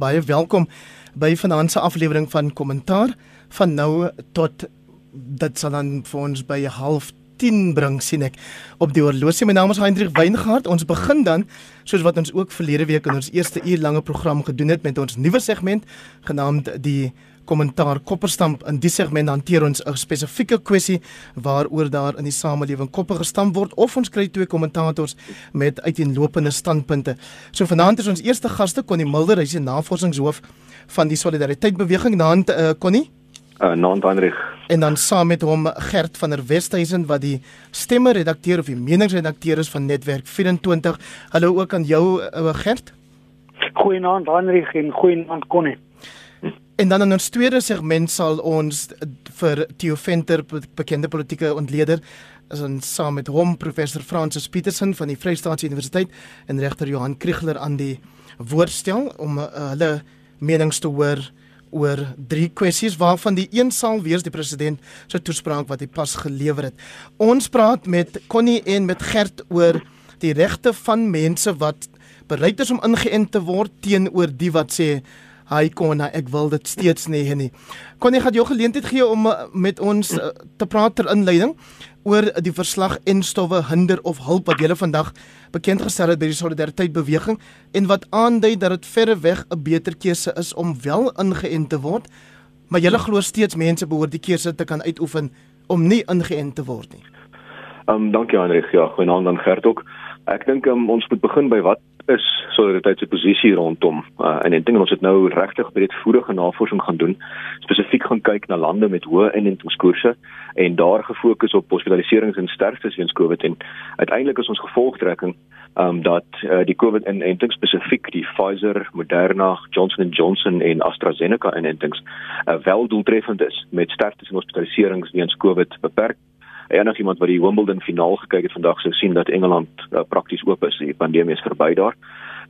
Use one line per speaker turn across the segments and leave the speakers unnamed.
Baie welkom by vanaand se aflewering van Kommentaar van nou tot dit sal dan vir ons by 0.30 bring sien ek op die horlosie. My naam is Hendrik Weingart. Ons begin dan soos wat ons ook verlede week in ons eerste uur lange program gedoen het met ons nuwe segment genaamd die kommentaar kopperstamp in die segment hanteer ons 'n spesifieke kwessie waaroor daar in die samelewing koppe gestamp word of ons kry twee kommentators met uiteenlopende standpunte. So vanaand is ons eerste gaste Connie Mulder, hy is die navorsingshoof van die Solidariteit Beweging. Naand uh, Connie
Uh, Naand Hendrik.
En dan saam met hom Gert van der Westhuizen wat die stemme redakteur of die meningsredakteur is van Netwerk 24. Hallo ook aan jou uh, Gert.
Goeienaand Hendrik en goeienaand Connie.
En dan in ons tweede segment sal ons vir Theo Venter bekende politieke ontleder as ons saam met hom professor Francis Petersen van die Vrystaatse Universiteit en regter Johan Kriegler aan die woord stel om uh, hulle menings te hoor oor drie kwessies waarvan die een sal wees die president se toespraak wat hy pas gelewer het. Ons praat met Connie en met Gert oor die regte van mense wat bereid is om ingeënt te word teenoor die wat sê Hy kon ek wil dit steeds nie hê nie. Jy gehad jou geleentheid gee om uh, met ons uh, te praat ter inleiding oor die verslag en stowwe hinder of hulp wat julle vandag bekend gestel het by die solidariteit beweging en wat aandui dat dit verre weg 'n beter keuse is om wel ingeënt te word, maar julle glo steeds mense behoort die keuse te kan uitoefen om nie ingeënt te word nie.
Ehm um, dankie Hendrik. Ja, goeienaand aan Gert ook. Ek dink um, ons moet begin by wat is solidariteit se posisie rondom uh, en ek dink ons het nou regtig breedvoerige navorsing gaan doen spesifiek gaan kyk na lande met hoë inentingskoerse en daar gefokus op hospitaliserings en sterftes weens COVID en uiteindelik is ons gevolgtrekking um, dat uh, die COVID inenting spesifiek die Pfizer, Moderna, Johnson & Johnson en AstraZeneca inentings uh, wel doeltreffend is met sterftes en hospitaliserings weens COVID beperk enig iemand wat die Wimbledon finaal gekyk het vandag sou sien dat Engeland uh, prakties oop is. Die pandemie is verby daar.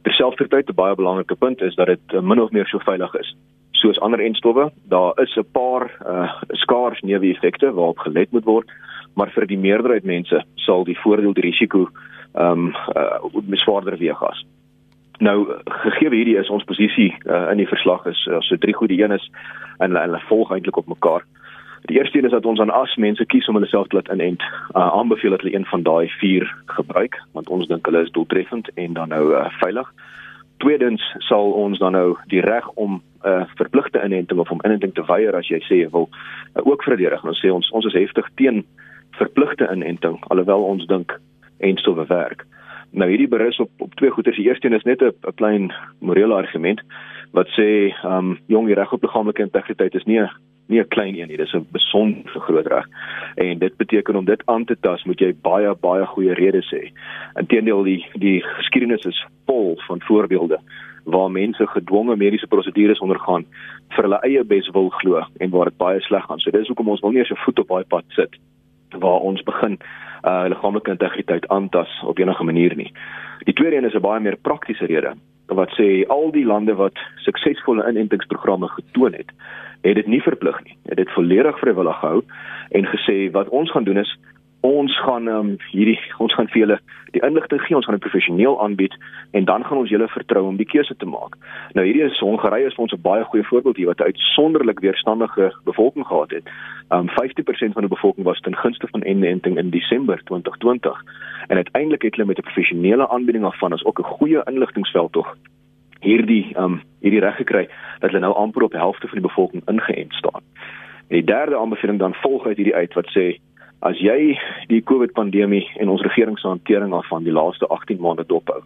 Terselfdertyd 'n baie belangrike punt is dat dit uh, min of meer so veilig is soos ander enstowwe. Daar is 'n paar uh, skaars neeweffekte waarop gelet moet word, maar vir die meerderheid mense sal die voordeel die risiko ehm um, uh, beswaarder weeg as. Nou gegee hierdie is ons posisie uh, in die verslag is uh, so drie goeie een is en hulle volg eintlik op mekaar. Die eerste een is dat ons aan as mense kies om hulle self te laat inent. Uh, aanbeveel dat hulle een van daai vier gebruik want ons dink hulle is doeltreffend en dan nou uh, veilig. Tweedens sal ons dan nou die reg om 'n uh, verpligte inenting of om inenting te weier as jy sê jy wil uh, ook verdedig. Ons sê ons ons is heftig teen verpligte inenting alhoewel ons dink en sou werk. Nou hierdie berus op op twee goeters. Die eerste een is net 'n klein morele argument wat sê ehm um, jong die reg op liggaamlike integriteit is nie 'n nie 'n klein een nie, dis 'n besondere groot reg. En dit beteken om dit aan te tas, moet jy baie baie goeie redes hê. Inteendeel die die geskiedenis is vol van voorbeelde waar mense gedwonge mediese prosedures ondergaan vir hulle eie beswil glo en waar dit baie sleg gaan. So dis hoekom ons wil nie eens 'n voet op daai pad sit waar ons begin uh liggaamlike integriteit aantas op enige manier nie. Die tweede een is 'n baie meer praktiese rede wat sê al die lande wat suksesvolle inentingsprogramme getoon het, het dit nie verplig nie. Het dit volledig vrywillig gehou en gesê wat ons gaan doen is ons gaan um, hierdie ons gaan vir julle die inligting gee, ons gaan dit professioneel aanbied en dan gaan ons julle vertrou om die keuse te maak. Nou hierdie is Hongarye is vir ons 'n baie goeie voorbeeld hier wat 'n uitsonderlik weerstandige bevolking gehad het. Um 50% van die bevolking was ten gunste van inenting in Desember 2020 en uiteindelik het hulle met 'n professionele aanbieding af van as ook 'n goeie inligtingveld tog hierdie um hierdie reg gekry dat hulle nou amper op helfte van die bevolking ingeënt staan. En die derde aanbeveling dan volg uit hierdie uit wat sê as jy die COVID pandemie en ons regering se hantering af van die laaste 18 maande dophou,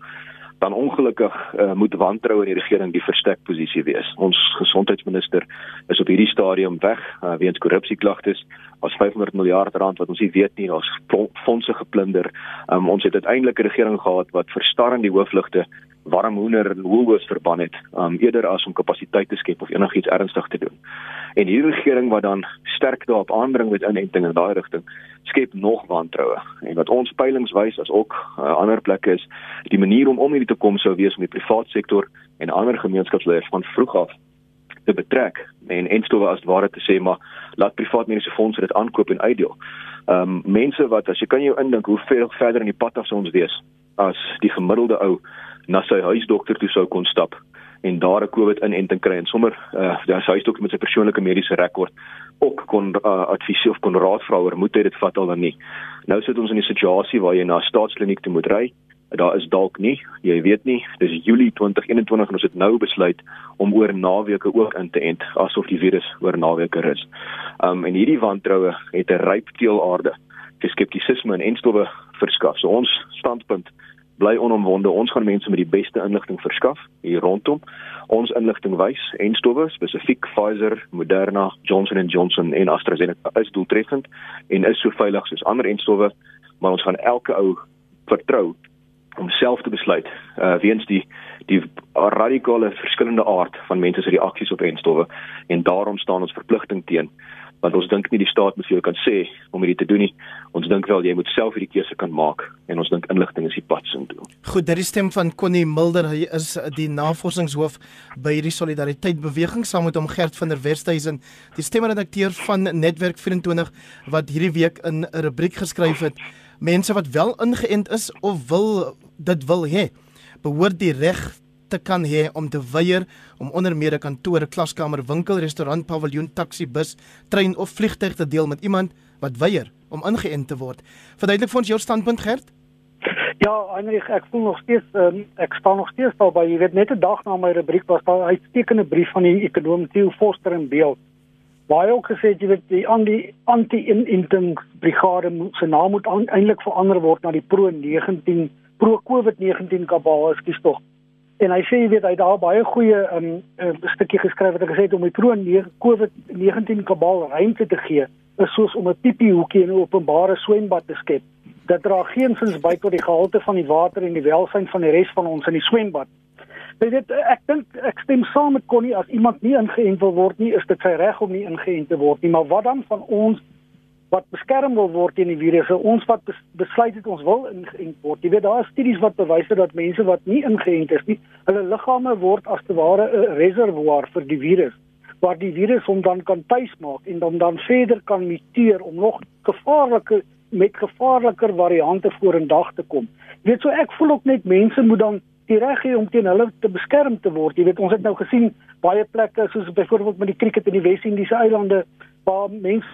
dan ongelukkig uh, moet wantrou in die regering die verstek posisie wees. Ons gesondheidsminister is op hierdie stadium weg uh, weens korrupsieklagtes. Ons 500 miljard rand wat ons nie weet nie, ons fondse geplunder. Um, ons het uiteindelik 'n regering gehad wat verstarrend die hoofligte warm hoender en woolworths verban het, um, eerder as om kapasiteit te skep of enigiets ernstig te doen. En hierdie regering wat dan sterk daarop aandring met inenting in daai rigting, skep nog wantroue. En wat ons peilings wys as ook uh, ander plekke is, die manier om om hierdie te kom sou wees om die private sektor en ander gemeenskapsleiers van vroeg af te betrek en enstowwe as ware te sê maar laat private mediese fondse dit aankoop en uitdeel. Ehm um, mense wat as jy kan jou indink hoe ver verder in die pad af ons wees as die gemiddelde ou na sy huisdokter toe sou kon stap en daar 'n COVID-inenting kry en sommer uh ja, sy huisdokter met sy persoonlike mediese rekord ook kon uh, advies of kon raad vra oor moet hy dit vat al dan nie. Nou sit ons in 'n situasie waar jy na 'n staatskliniek toe moet ry. Daar is dalk nie, jy weet nie, dis Julie 2021 en ons het nou besluit om oor naweke ook in te ent asof die virus oor naweke is. Um en hierdie wantroue het 'n ryp teelaarde te skeptisisme en enstowwe verskaf. So ons standpunt bly onomwonde. Ons gaan mense met die beste inligting verskaf hier rondom. Ons inligting wys en stowwe spesifiek Pfizer, Moderna, Johnson & Johnson en AstraZeneca is doeltreffend en is so veilig soos ander en stowwe, maar ons gaan elke ou vertrou om self te besluit uh weens die die radikale verskillende aard van mense se reaksies op en stowwe en daarom staan ons verpligting teen want ons dink nie die staat moet vir jou kan sê om hierdie te doen nie. Ons dink wel jy moet self hierdie keuse kan maak en ons dink inligting is die pad so toe.
Goed, dit is stem van Connie Mulder. Hy is die navorsingshoof by hierdie solidariteit beweging saam met hom Gert van der Westhuizen, die stemredakteur van Netwerk 24 wat hierdie week in 'n rubriek geskryf het: Mense wat wel ingeënt is of wil dit wil hê, behoort die reg te kan hê om te weier om onder meer 'n kantoor, klaskamer, winkel, restaurant, paviljoen, taxi, bus, trein of vliegtuig te deel met iemand wat weier om ingeënt te word. Verduidelik vir ons jou standpunt, Gert.
Ja, Heinrich, ek voel nog steeds um, ek staan nog steeds daar by, jy weet net 'n dag na my rubriek was daar 'n uitstekende brief van die ekonom Theo Forster in beeld. Waar hy ook gesê het jy weet die anti-inenting brigade se naam moet eintlik verander word na die pro 19 pro COVID-19 kabal, ekskuus tog en hy sê jy weet hy daar baie goeie 'n um, um, stukkie geskryf wat hy gesê het om die pro COVID-19 kabal ruimte te gee is soos om 'n piepie hoekie in 'n openbare swembad te skep. Dit dra geensins by tot die gehalte van die water en die welsyn van die res van ons in die swembad. Jy weet ek dink ek stem saam met Connie as iemand nie ingeënt wil word nie, is dit sy reg om nie ingeënt te word nie, maar wat dan van ons wat beskerm wil word teen die virus. Ons wat besluit het ons wil ingeënt word. Jy weet daar is studies wat bewys dat mense wat nie ingeënt is nie, hulle liggame word as te ware 'n reservoir vir die virus waar die virus hom dan kan tuismaak en dan dan verder kan muteer om nog gevaarlike met gevaarliker variante vorendag te kom. Jy weet so ek voel ook net mense moet dan die reg hê om teen hulle te beskerm te word. Jy weet ons het nou gesien baie plekke soos byvoorbeeld met die krieket in die Wes-Indiese eilande waar mense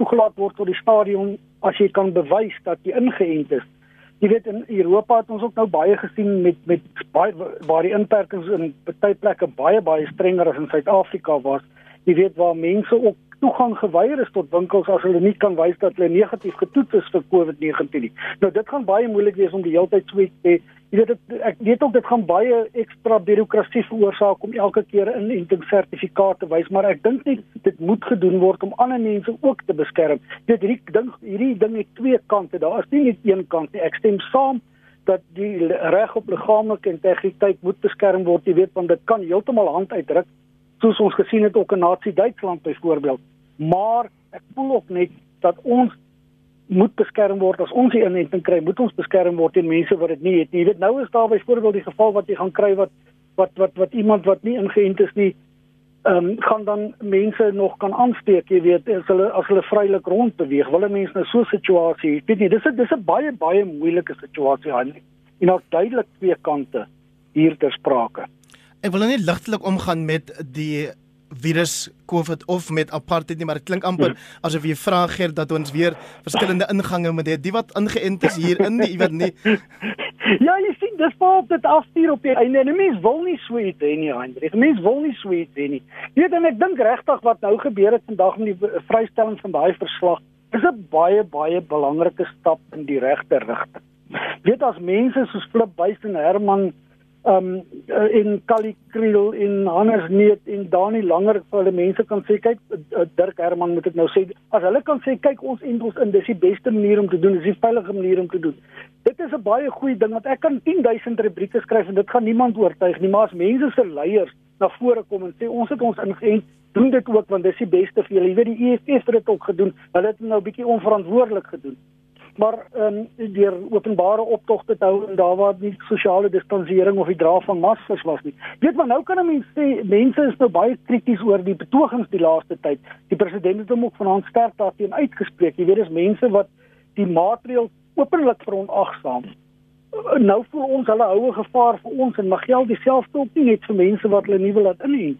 toegelaat word tot die stadion as jy kan bewys dat jy ingeënt is. Jy weet in Europa het ons ook nou baie gesien met met baie waar die inperkings in baie plekke baie baie strenger as in Suid-Afrika was. Jy weet waar mense ook toegang geweier is tot winkels as hulle nie kan wys dat hulle negatief getoets is vir COVID-19 nie. Nou dit gaan baie moeilik wees om die hele tyd so te jy weet dit ek weet ook dit gaan baie ekstra birokrasie veroorsaak om elke keer 'n inentingssertifikaat te wys, maar ek dink net dit moet gedoen word om ander mense ook te beskerm. Dit hierdie ding hierdie ding het twee kante. Daar is nie net een kant nie. Ek stem saam dat die reg op liggaamlike integriteit moet beskerm word, jy weet, want dit kan heeltemal hand uitdruk soos ons gesien het ook in Nazi Duitsland byvoorbeeld. Maar ek voel ook net dat ons moet beskerm word as ons die inenting kry, moet ons beskerm word teen mense wat dit nie het nie. Jy weet nou is daar byvoorbeeld die geval wat jy gaan kry wat wat wat wat iemand wat nie ingeënt is nie, ehm um, gaan dan mense nog kan aansteek, jy weet, as hulle as hulle vrylik rond beweeg. Wille mense nou so 'n situasie, ek weet nie, dis 'n dis 'n baie baie moeilike situasie aan. En daar's duidelik twee kante hier ter sprake.
Ek wil nou net ligtelik omgaan met die virus COVID of met apartheid nie, maar dit klink amper ja. asof jy vra Gert dat ons weer verskillende ingange moet hê. Die wat ingeënt is hier in die iewers nie.
Ja, jy sien, dis waar op dit afstuur op die einde. Die mens wil nie so iets hê nie, Hendrik. Die mens wil nie so iets hê nie. Jy weet en ek dink regtig wat nou gebeur het vandag met die vrystelling van daai verslag, is 'n baie baie belangrike stap in die regte rigting. Weet as mense soos Flip Buys en Herman um in Kali Kriel in Hannes Neet en Dani Langer vir hulle mense kan sê kyk uh, Dirk Herman moet ek nou sê. As hulle kan sê kyk ons entels in dis die beste manier om te doen dis die veilige manier om te doen. Dit is 'n baie goeie ding want ek kan 10000 rubrieke skryf en dit gaan niemand oortuig nie maar as mense se leiers na vore kom en sê ons het ons ingeënt doen dit ook want dis die beste vir julle. Jy weet die EFF het dit ook gedoen hulle het nou 'n bietjie onverantwoordelik gedoen maar ehm um, deur openbare optogte te hou en daar waar nie sosiale distansering of die dra van maskers was nie. Weet maar nou kan 'n mens sê mense is nou baie krities oor die betogings die laaste tyd. Die president het hom ook vanaand sterk daarteen uitgespreek. Jy weet dis mense wat die maatreël openlik veronagsaam. nou voel ons hulle houe gevaar vir ons en mag geld dieselfde op nie net vir mense wat hulle nie wil laat inheen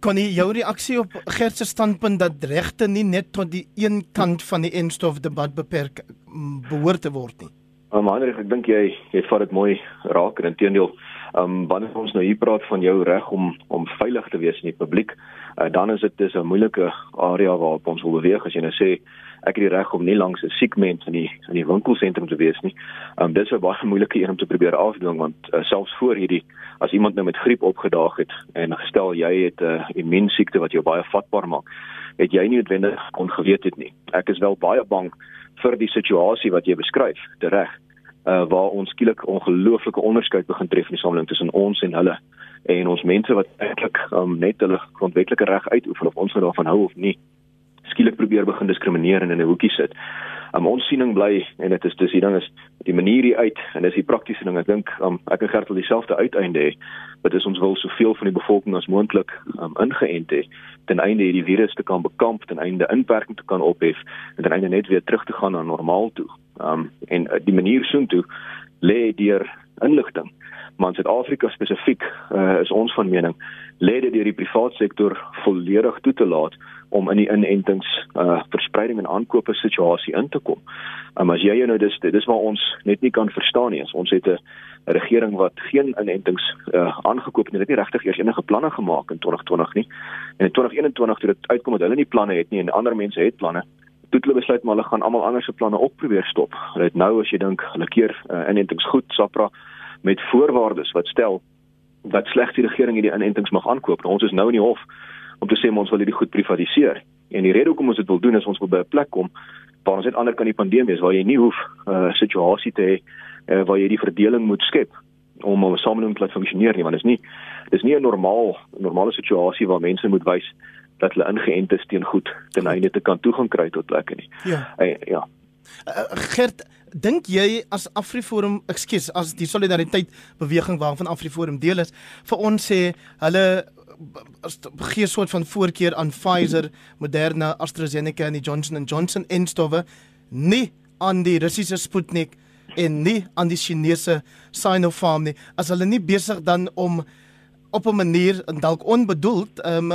kon jy jou reaksie op Gert se standpunt dat regte nie net tot die een kant van die enstof debat beperk behoort te word nie.
Maar um, Heinrich, ek dink jy jy vat dit mooi raak en intedeel, um wanneer ons nou hier praat van jou reg om om veilig te wees in die publiek, uh, dan is dit dis 'n moeilike area waarop ons wil beweeg as jy nou sê ek het die reg om nie langs 'n siek mens in die in die winkelsentrum te wees nie. Um dis 'n baie moeilike een om te probeer afdwing want uh, selfs voor hierdie as iemand nou met griep opgedaag het en gestel jy het 'n uh, immuunsiekte wat jou baie vatbaar maak, het jy nie noodwendig kon geweet het nie. Ek is wel baie bang vir die situasie wat jy beskryf, reg. Uh waar ons skielik ongelooflike onderskeid begin tref in die samelewing tussen ons en hulle en ons mense wat eintlik um, net hulle grondwetlike reg uitoefen of ons daarvan hou of nie skielik probeer begin diskrimineer en in 'n hoekie sit. Um, ons siening bly en dit is dis die ding is die manier hier uit en dis die praktiese ding. Ek dink um, ek en Gert wil dieselfde uiteinde hê. Wat is ons wil soveel van die bevolking as moontlik um, ingeënt hê ten einde hierdie virus te kan bekamp ten einde inperking te kan ophef en ten einde net weer terug te gaan na normaal toe. Um, en uh, die manier soontoe lê deur inligting. Maar in Suid-Afrika spesifiek uh, is ons van mening lê dit deur die private sektor volledig toe te laat om in die inentings uh verspreiding en aankope situasie in te kom. Um, as jy nou dis dis waar ons net nie kan verstaan nie. Ons het 'n regering wat geen inentings uh aangekoop het nie. Hulle het nie regtig eers enige planne gemaak in 2020 nie. En in 2021 toe dit uitkom dat hulle nie planne het nie en ander mense het planne, toe hulle besluit maar hulle gaan almal anders se planne op probeer stop. Hulle het nou as jy dink hulle keer uh, inentings goed, SAPRA met voorwaardes wat stel dat slegs die regering hierdie inentings mag aankoop. Nou, ons is nou in die hof om te sê ons wil hierdie goed privatiseer. En die rede hoekom ons dit wil doen is ons wil by 'n plek kom waar ons net ander kan die pandemie is waar jy nie hoef 'n uh, situasie te hê uh, waar jy die verdeling moet skep om 'n samelewing te laat funksioneer nie want dit is nie dis nie 'n normaal normale situasie waar mense moet wys dat hulle ingeënt is teen goed ten einde te kan toegang kry tot plekke nie.
Ja.
Uh, ja.
Uh, Gert, dink jy as Afriforum, ekskuus, as die solidariteit beweging waarvan Afriforum deel is, vir ons sê hulle gee 'n soort van voorkeur aan Pfizer, Moderna, AstraZeneca en die Johnson & Johnson en stowwe nie aan die Russiese Sputnik en nie aan die Chinese Sinopharm nie. As hulle nie besig dan om op 'n manier dalk onbedoeld um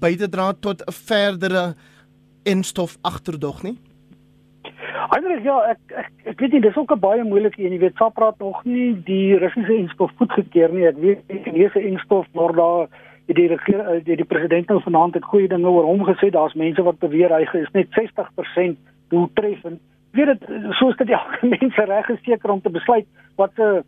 by te dra tot 'n verdere enstof agterdog nie.
Eintlik ja, ek ek ek weet nie, dis ook 'n baie moeilike een. Jy weet, SAPRA het nog nie die Russiese enstof goedgekeur nie. Ek weet die Chinese enstof word daar die regeer eh, die, die president nou vanaand het goeie dinge oor hom gesê daar's mense wat beweer hy is net 60% doeltreffend weet dit soos dit elke mens reg is seker om te besluit wat 'n uh,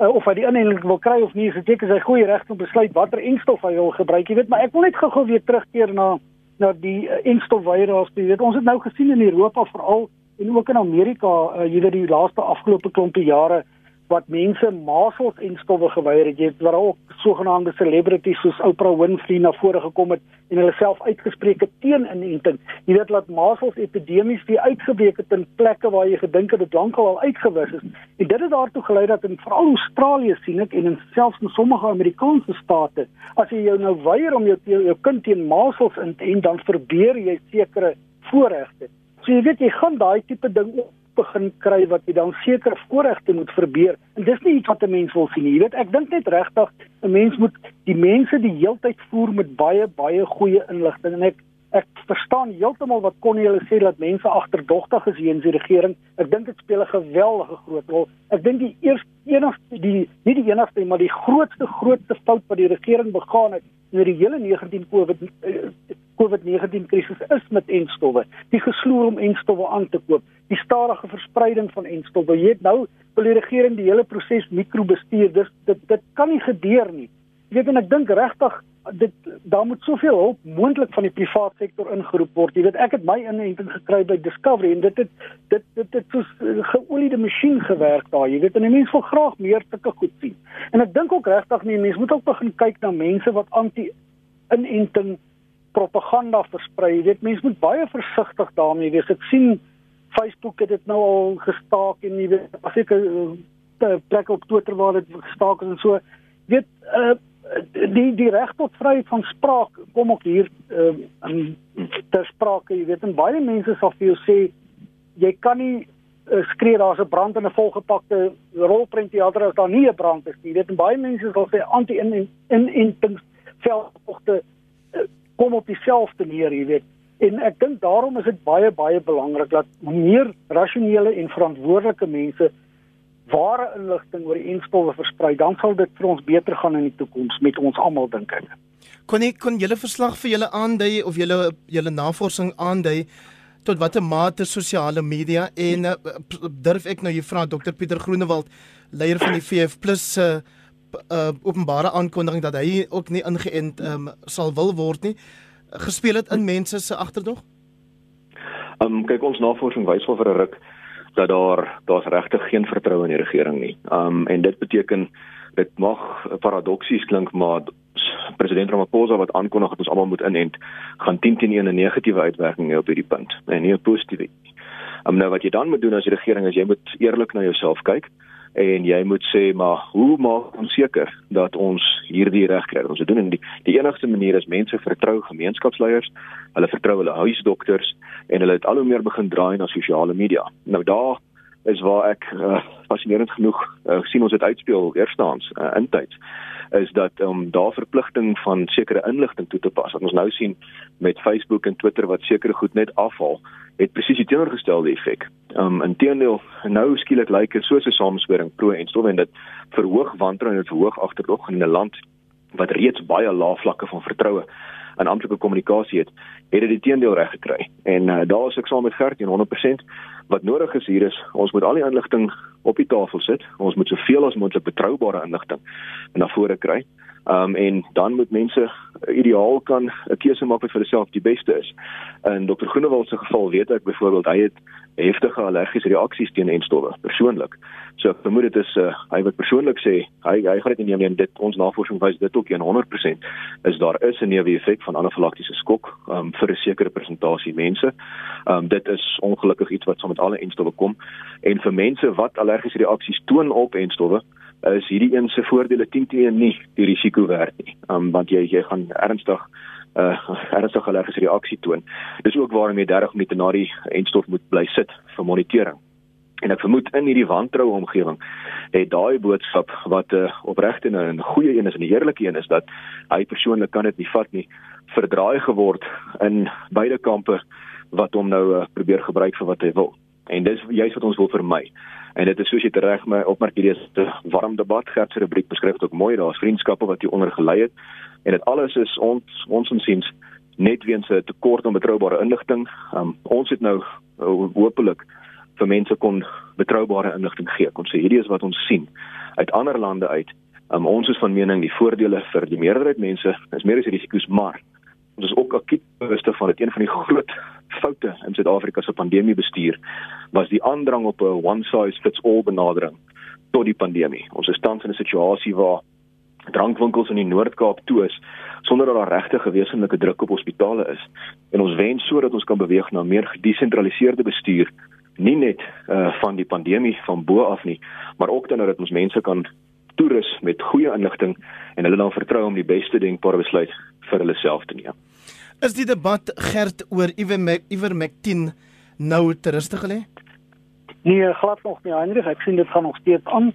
uh, of hy die inenting wil kry of nie is dit seker sy goeie reg om besluit watter enstof hy wil gebruik jy weet maar ek wil net gou-gou weer terugkeer na na die virus jy weet ons het nou gesien in Europa veral en ook in Amerika uh, jy weet die laaste afgelope klompie jare wat mense masels en stowwe geweier het. Jy het waar ook sogenaamde celebrities soos Oprah Winfrey na vore gekom het en hulle self uitgespreek het teen inenting. Jy weet dat masels epidemies weer uitgebreek het in plekke waar jy gedink het dit lankal al uitgewis is. En dit het daartoe gelei dat in veral Australië sien ek en in selfs in sommige Amerikaanse state, as jy jou nou weier om jou jou kind teen masels in te en dan verbeur jy sekere voorregte. So jy weet jy gaan daai tipe ding op begin kry wat jy dan seker voorregte moet verbeur. En dis nie iets wat 'n mens wil sien nie. Jy weet, ek dink net regtig 'n mens moet die mense die heeltyd voer met baie baie goeie inligting en ek ek verstaan heeltemal wat kon jy hulle sê dat mense agterdogtig is hier in die regering. Ek dink dit speel 'n geweldige groot rol. Ek dink die eerste enigste die nie die enigste maar die grootste grootste fout wat die regering begaan het in die hele 19 COVID COVID-19 krisis is met enstowwe. Die gesloer om enstowwe aan te koop, die stadige verspreiding van enstowwe. Jy weet nou wil die regering die hele proses mikrobestuur. Dis dit dit kan nie gebeur nie. Jy weet en ek dink regtig dit daar moet soveel hulp moontlik van die private sektor ingeroep word. Jy weet ek het my inenting gekry by Discovery en dit het dit dit het soos geoliede masjien gewerk daar. Jy weet en mense wil graag meer sulke goed sien. En ek dink ook regtig nie mense moet ook begin kyk na mense wat anti-inenting propaganda versprei. Jy weet mense moet baie versigtig daarmee wees. Ek sien Facebook het dit nou al gestaak en jy weet as ek 'n uh, plek op Twitter waar dit gestaak is en so. Weet uh, die die reg tot vryheid van spraak kom ook hier uh, ter sprake. Jy weet en baie mense sal vir jou sê jy kan nie uh, skree daar's 'n brand in 'n volgepakte rolprent teater as daar nie 'n brand is nie. Jy weet en baie mense sal sê anti-inentings veldtogte uh, kom op dieselfde neer, jy weet. En ek dink daarom is dit baie baie belangrik dat meer rasionele en verantwoordelike mense ware inligting oor die enstowwe versprei, dan sal dit vir ons beter gaan in die toekoms met ons almal dink ek.
Kon ek kon julle verslag vir julle aandui of julle julle navorsing aandui tot watter mate sosiale media en uh, durf ek nou jy vra Dr Pieter Groenewald leier van die VF+ se uh, uh, openbare aankondiging dat hy ook nie ingeënt um, sal wil word nie gespeel het in mense se agterdog?
Ehm um, kyk ons navorsing wys wel vir 'n ruk dat daar daar's regtig geen vertroue in die regering nie. Um, en dit beteken dit mag paradoksies klink maar president Ramaphosa wat aankondig dat ons almal moet inent gaan 10 teen 1 'n negatiewe uitwerking hê op hierdie punt en nie 'n positiewe. Ehm um, nou wat jy dan moet doen as die regering is jy moet eerlik na jouself kyk en jy moet sê maar hoe maak ons seker dat ons hierdie reg kry? Ons doen in die die enigste manier is mense vertrou gemeenskapsleiers, hulle vertrou hulle huisdokters en hulle het al hoe meer begin draai na sosiale media. Nou daar is waar ek uh, fascinerend genoeg uh, sien ons dit uitspeel eerstens uh, in tyd is dat om um, daar verpligting van sekere inligting toe te pas. Wat ons nou sien met Facebook en Twitter wat sekere goed net afhaal, het presies die teenoorgestelde effek. Um inteendeel, nou skielik lyk dit soos 'n sameswering pro en stof en dit verhoog wantroue en verhoog agterdog in 'n land wat reeds baie lae vlakke van vertroue in amptelike kommunikasie het, het dit die teendeel reg gekry. En uh, daar is ek saam met Gert 100% wat nodig is hier is ons moet al die inligting op die tafel sit. Ons moet soveel as moontlik betroubare inligting na vore kry. Um en dan moet mense ideaal kan 'n keuse maak wat vir hulself die beste is. In Dr. Groenewald se geval weet ek byvoorbeeld hy het heftige allergiese reaksies teen enstowwe persoonlik. So ek vermoed dit is uh, hy wat persoonlik sê hy hy gaan dit neem en dit ons navorsing wys dit ook 100% is daar is 'n neeweffek van anafylaktiese skok um, vir 'n sekere persentasie mense. Um, dit is ongelukkig iets wat saam met alle enstowwe kom en vir mense wat allergiese reaksies toon op enstowwe is hierdie een se voordele 10 teen nie die risiko werd nie. Um, want jy jy gaan ernstig uh ernstige allergiese reaksie toon. Dis ook waarom jy 30 minute na die enstof moet bly sit vir monitering. En ek vermoed in hierdie wantroue omgewing het daai boodskap wat 'n uh, opregte en 'n goeie een is en 'n eerlike een is dat hy persoonlik kan dit nie vat nie, verdraai geword in beide kampe wat hom nou uh, probeer gebruik vir wat hy wil. En dis juist wat ons wil vermy. En dit is soos jy reg my opmerk hierdie is 'n warm debat gehad se rubriek beskryf dit ook mooi daar's vriendskappe wat hier onder gelei het en dit alles is ons ons insiens net weens 'n tekort aan betroubare inligting. Um, ons het nou uh, hopelik vir mense kon betroubare inligting gee. Ons sê hierdie is wat ons sien uit ander lande uit. Um, ons is van mening die voordele vir die meerderheid mense is meer as die risiko's, maar ons is ook akut bewus van dit een van die groot foute in Suid-Afrika se pandemiebestuur was die aandrang op 'n one size fits all benadering tot die pandemie. Ons is tans in 'n situasie waar drankwinkels in die Noord-Kaap toe is sonder dat daar regtig gewesenlike druk op hospitale is. En ons wens sodat ons kan beweeg na meer gedesentraliseerde bestuur, nie net uh, van die pandemie van bo af nie, maar ook dan dat ons mense kan toerus met goeie inligting en hulle dan vertrou om die beste denkbare besluit vir hulle self te neem.
Is die debat gerd oor Ivermectin nou te rustig gelê?
Nee, glad nog nie, Heinrich. Ek sien dit gaan nog steeds aan.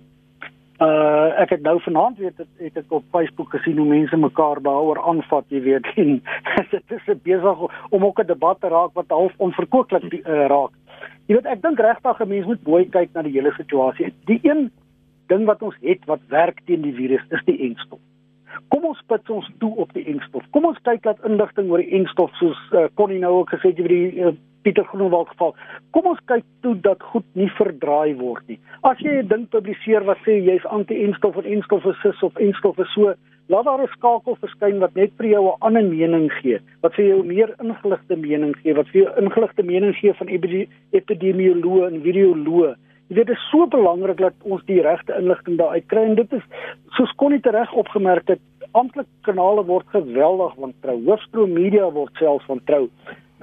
Uh ek het nou vanaand weet het, het ek op Facebook gesien hoe mense mekaar daaroor aanvat, jy weet. En dit is besig om ook 'n debat te raak wat half onverkooklik uh, raak. Jy weet, ek dink regtig 'n mens moet mooi kyk na die hele situasie. Die een ding wat ons het wat werk teen die virus is die enstof. Kom ons spits ons toe op die enstof. Kom ons kyk dat inligting oor die enstof soos uh, Connie nou ook gesê het oor die uh, Pieter Groenewald geval. Kom ons kyk toe dat goed nie verdraai word nie. As jy 'n ding publiseer wat sê jy's anti-enstof of enstof is sis of enstof is so, laat daar 'n skakel verskyn wat net vir jou 'n ander mening gee, wat vir jou meer ingeligte mening gee, wat vir jou ingeligte mening gee van epidemioloë en viroloë. Dit is so belangrik dat ons die regte inligting daar uitkry en dit is soos Connie reg opgemerk het, amptelike kanale word geweldig wantrou. Hoofstroom media word selfs wantrou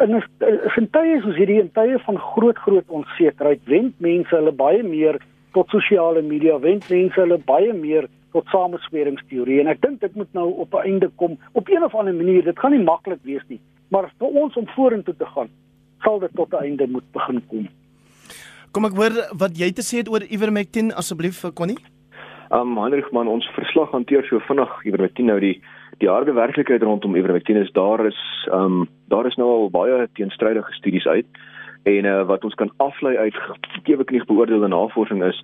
in 'n tye soos hierdie in tye van groot groot onsekerheid wend mense hulle baie meer tot sosiale media wend mense hulle baie meer tot samesweringsteorie en ek dink dit moet nou op 'n einde kom. Op een of ander manier dit gaan nie maklik wees nie maar vir ons om vorentoe te gaan sal dit tot 'n einde moet begin kom.
Kom ek hoor wat jy te sê het oor Ivermectin asseblief Connie.
Um Heinrich man ons verslag hanteer so vinnig Ivermectin nou die die harde werklikheid rondom Ivermectin is daar is um daar is nou al baie teenstrydige studies uit en uh, wat ons kan aflei uit eweknig beoordeelde navorsing is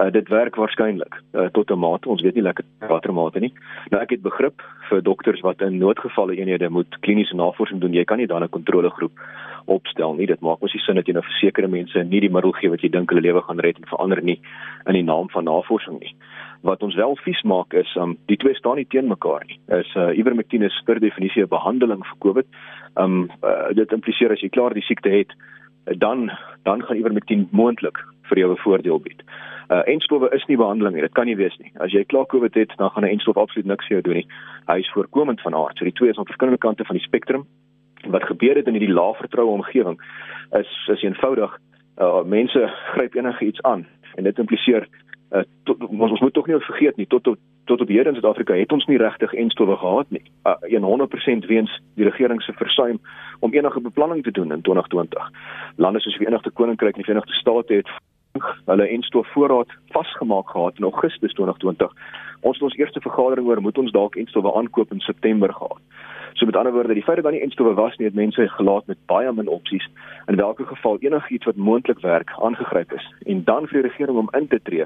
uh, dit werk waarskynlik uh, tot 'n mate. Ons weet nie lekker watter mate nie. Nou ek het begrip vir dokters wat in noodgevalle eenhede moet kliniese navorsing doen. Jy kan nie dan 'n kontrolegroep opstel nie. Dit maak mos nie sin dat jy nou versekerde mense nie die middel gee wat jy dink hulle lewe gaan red en verander nie in die naam van navorsing nie. Wat ons wel vies maak is um, die twee staan nie teen mekaar nie. Is uh, ivermectin is per definisie 'n behandeling vir covid um, uh, dit impliseer as jy klaar die siekte het dan dan gaan ivermectin moontlik vir jou 'n voordeel bied. Uh enstowwe is nie behandeling nie, dit kan nie wees nie. As jy klaar COVID het, dan gaan 'n enstof absoluut niks vir jou doen nie. Hy is voorkomend van aard. So die twee is aan verskillende kante van die spektrum. Wat gebeur het in hierdie lae vertroue omgewing is is eenvoudig uh mense gryp enige iets aan en dit impliseer uh tot, ons, moet tog nie vergeet nie tot tot tot op hierdie in Suid-Afrika het ons nie regtig enstowwe gehad nie. Uh, 100% weens die regering se versuim om enige beplanning te doen in 2020. Lande soos die Verenigde Koninkryk en die Verenigde State het hulle enstof voorraad vasgemaak gehad in Augustus 2020. Ons het ons eerste vergadering oor moet ons dalk enstowwe aankoop in September gehad. So met ander woorde, die feit dat daar nie enstowwe was nie, het mense gelaat met baie min opsies. In watter geval enigiets wat moontlik werk aangegryp is en dan vir die regering om in te tree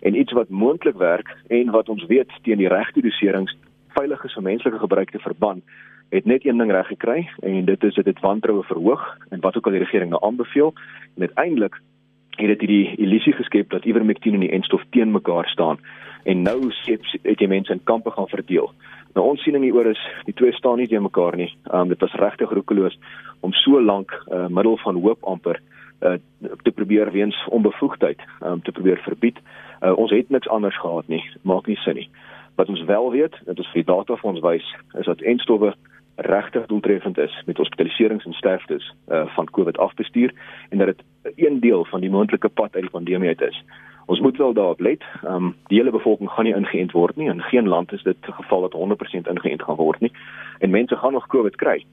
en iets wat moontlik werk en wat ons weet teen die regte doserings veilig is vir menslike gebruik te verban het net een ding reg gekry en dit is dit het wantroue verhoog en wat ook al die regering nou aanbeveel en uiteindelik het dit hierdie illusie geskep dat ivermectin en die enstof teen mekaar staan en nou skep het jy mense in kampe gaan verdeel. Nou ons siening hieroor is die twee staan nie teen mekaar nie. Um dit was regtig roekeloos om so lank 'n uh, middel van hoop amper uh, te probeer weens onbevoegdheid um te probeer verbied. Uh, ons het niks anders gehad nie. Maak nie sin nie. Wat ons wel weet, dit is vir die data vir ons wys, is dat enstowwe regtig doeltreffend is met hospitaliserings en sterftes uh, van COVID afbestuur en dat dit een deel van die moontlike pad uit die pandemie uit is. Ons moet wel daarop let. Ehm um, die hele bevolking gaan nie ingeënt word nie. In geen land is dit geval dat 100% ingeënt gaan word nie. En mense gaan nog COVID kry.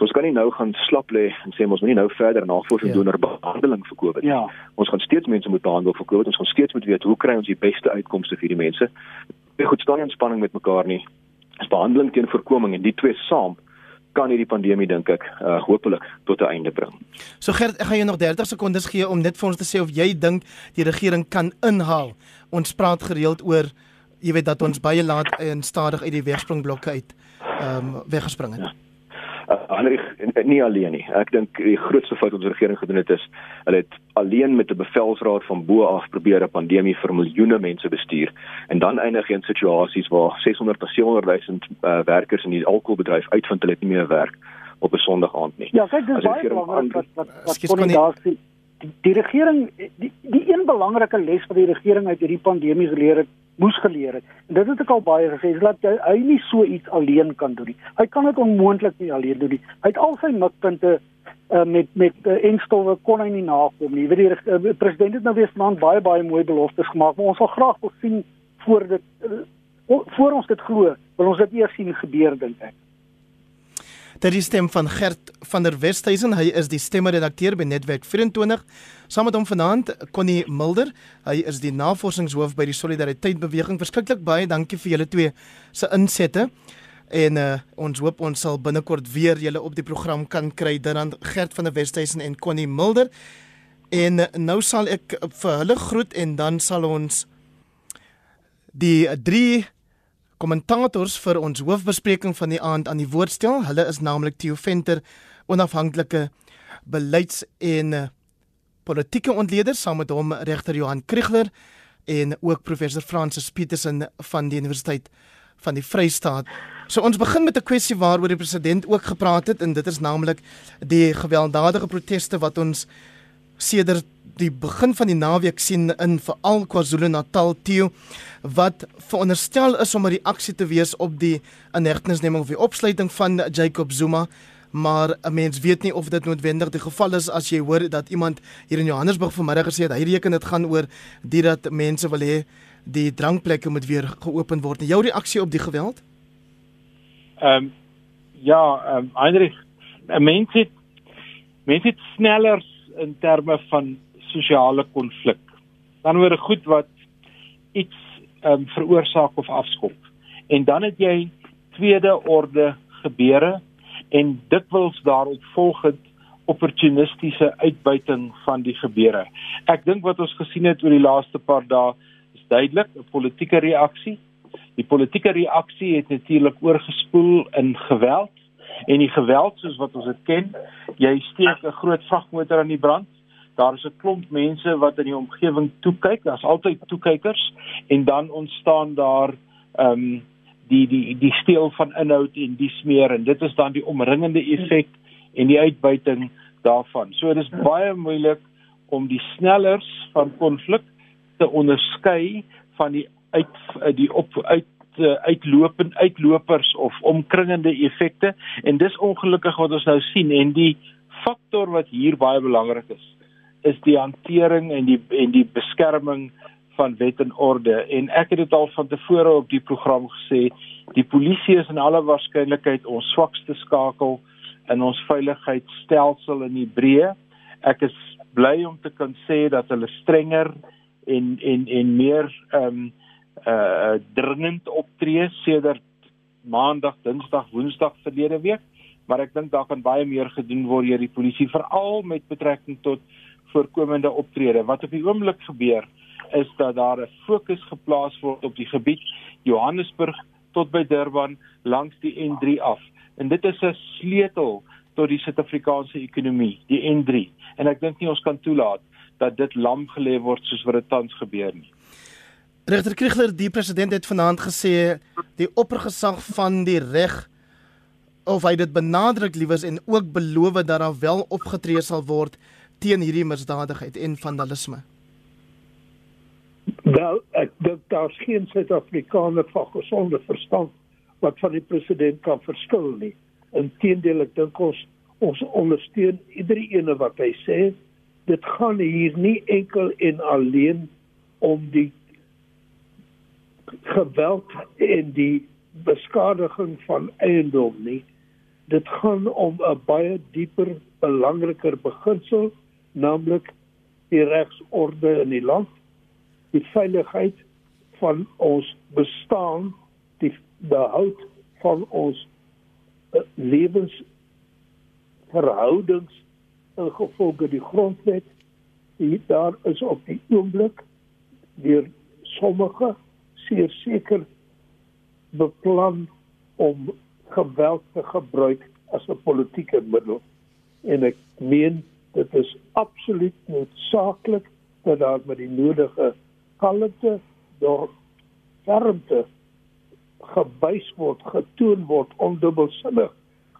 So ons kan nie nou gaan slap lê en sê ons moet nie nou verder navorsing ja. doen oor behandeling vir COVID nie. Ja. Ons gaan steeds mense moet behandel vir COVID. Ons gaan steeds moet weet hoe kry ons die beste uitkomste vir die mense. Nie goed staan in spanning met mekaar nie. Is behandeling teen voorkoming en die twee saam kan hierdie pandemie dink ek uh, hopelik tot 'n einde bring.
So Gert, ek gaan jou nog 30 sekondes gee om net vir ons te sê of jy dink die regering kan inhaal. Ons praat gereeld oor jy weet dat ons baie laat en stadig uit die wegspringblokke uit ehm um, weggespring het. Ja
uh, Heinrich nie alleen nie. Ek dink die grootste fout wat ons regering gedoen het is hulle het alleen met 'n bevelsraad van bo af probeer 'n pandemie vir miljoene mense bestuur en dan eindig jy in situasies waar 600 tot 700 000 uh, werkers in die alkoholbedryf uitvind hulle het nie meer werk op 'n Sondag aand nie.
Ja, kyk dis baie belangrik wat wat wat kon nie daar sien. Die, die regering die, die een belangrike les wat die regering uit hierdie pandemie geleer het moes geleer het. En dit het ek al baie gesê, dat hy, hy nie so iets alleen kan doen nie. Hy kan dit onmoontlik nie alleen doen nie. Hy het al sy mikpunte uh, met met uh, enstowwe kon hy nie nakom nie. Weet die uh, president het nou weer vanaand baie baie mooi beloftes gemaak, maar ons wil graag wil sien voor dit uh, voor ons dit glo, wil ons dit eers sien gebeur dink ek.
Dit is stem van Gert van der Westhuizen. Hy is die stemmeredakteur by Netwerk 24. Saam met hom vanaand Connie Mulder. Hy is die navorsingshoof by die Solidariteit Beweging. Verskriklik baie dankie vir julle twee se insette. En uh, ons hoop ons sal binnekort weer julle op die program kan kry dan Gert van der Westhuizen en Connie Mulder. En uh, nou sal ek vir hulle groet en dan sal ons die drie kommentators vir ons hoofbespreking van die aand aan die woord stel. Hulle is naamlik Theo Venter, onafhanklike beleids- en eh, politieke ontleder saam met hom regter Johan Kriegler en ook professor Francis Petersen van die Universiteit van die Vrystaat. So ons begin met 'n kwessie waaroor die president ook gepraat het en dit is naamlik die gewelddadige proteste wat ons sedert die begin van die naweek sien in veral KwaZulu-Natal Theo wat veronderstel is om 'n reaksie te wees op die inhegtenisneming of die opsluiting van Jacob Zuma maar 'n mens weet nie of dit noodwendig die geval is as jy hoor dat iemand hier in Johannesburg vanmiddag gesê het hy reken dit gaan oor dit dat mense wil hê die drankplekke moet weer geopen word. Jou reaksie op die geweld?
Ehm um, ja, ehm um, Heinrich, mense het mense het sneller in terme van sosiale konflik. Dan word dit goed wat iets um, veroorsaak of afskop. En dan het jy tweede orde gebeure en dikwels daarop volgend opportunistiese uitbuiting van die gebeure. Ek dink wat ons gesien het oor die laaste paar dae is duidelik 'n politieke reaksie. Die politieke reaksie het natuurlik oorgespoel in geweld en die geweld soos wat ons dit ken, jy steek 'n groot vragmotor aan die brand. Daar is 'n klomp mense wat in die omgewing toe kyk, daar's altyd toekykers en dan ontstaan daar ehm um, die die die steel van inhoud en die smeer en dit is dan die omringende effek en die uitbuiting daarvan. So dit is baie moeilik om die snellers van konflik te onderskei van die uit die op uit uh, uitlopend uitlopers of omkringende effekte. En dis ongelukkig wat ons nou sien. En die faktor wat hier baie belangrik is is die hantering en die en die beskerming van wet en orde. En ek het dit al van tevore op die program gesê die polisie is in alle waarskynlikheid ons swakste skakel in ons veiligheidsstelsel in Hebreë ek is bly om te kan sê dat hulle strenger en en en meer ehm um, uh dringend optree sedert maandag, dinsdag, woensdag verlede week, maar ek dink daar kan baie meer gedoen word deur die polisie veral met betrekking tot voorkomende optrede. Wat op die oomblik gebeur is dat daar 'n fokus geplaas word op die gebied Johannesburg tot by Durban langs die N3 af. En dit is 'n sleutel tot die Suid-Afrikaanse ekonomie, die N3. En ek dink nie ons kan toelaat dat dit lam gelê word soos wat dit tans gebeur nie.
Regter Kriegler, die president het vanaand gesê die oppergesag van die reg of hy dit benadruk liewers en ook beloof dat daar wel opgetree sal word teen hierdie misdadigheid en vandalisme.
Wel, ek dink daar's geen Suid-Afrikaner van gesonde verstand wat van die president kan verskil nie. Inteendeel, ek dink ons ons ondersteun iedere ene wat hy sê. Dit gaan hier nie enkel en alleen om die geweld en die beskadiging van eiendom nie. Dit gaan om 'n baie dieper, belangriker beginsel, naamlik die regsorde in die land, die veiligheid van ons bestaan, die behoud van ons eh, lewens verhoudings in gevolge die grondwet. Hier daar is op die oomblik deur sommige seker beplan om geweld te gebruik as 'n politieke middel. En ek meen dit is absoluut noodsaaklik dat daar met die nodige kalmte deur fermte gewys word getoon word ondubbelsinnig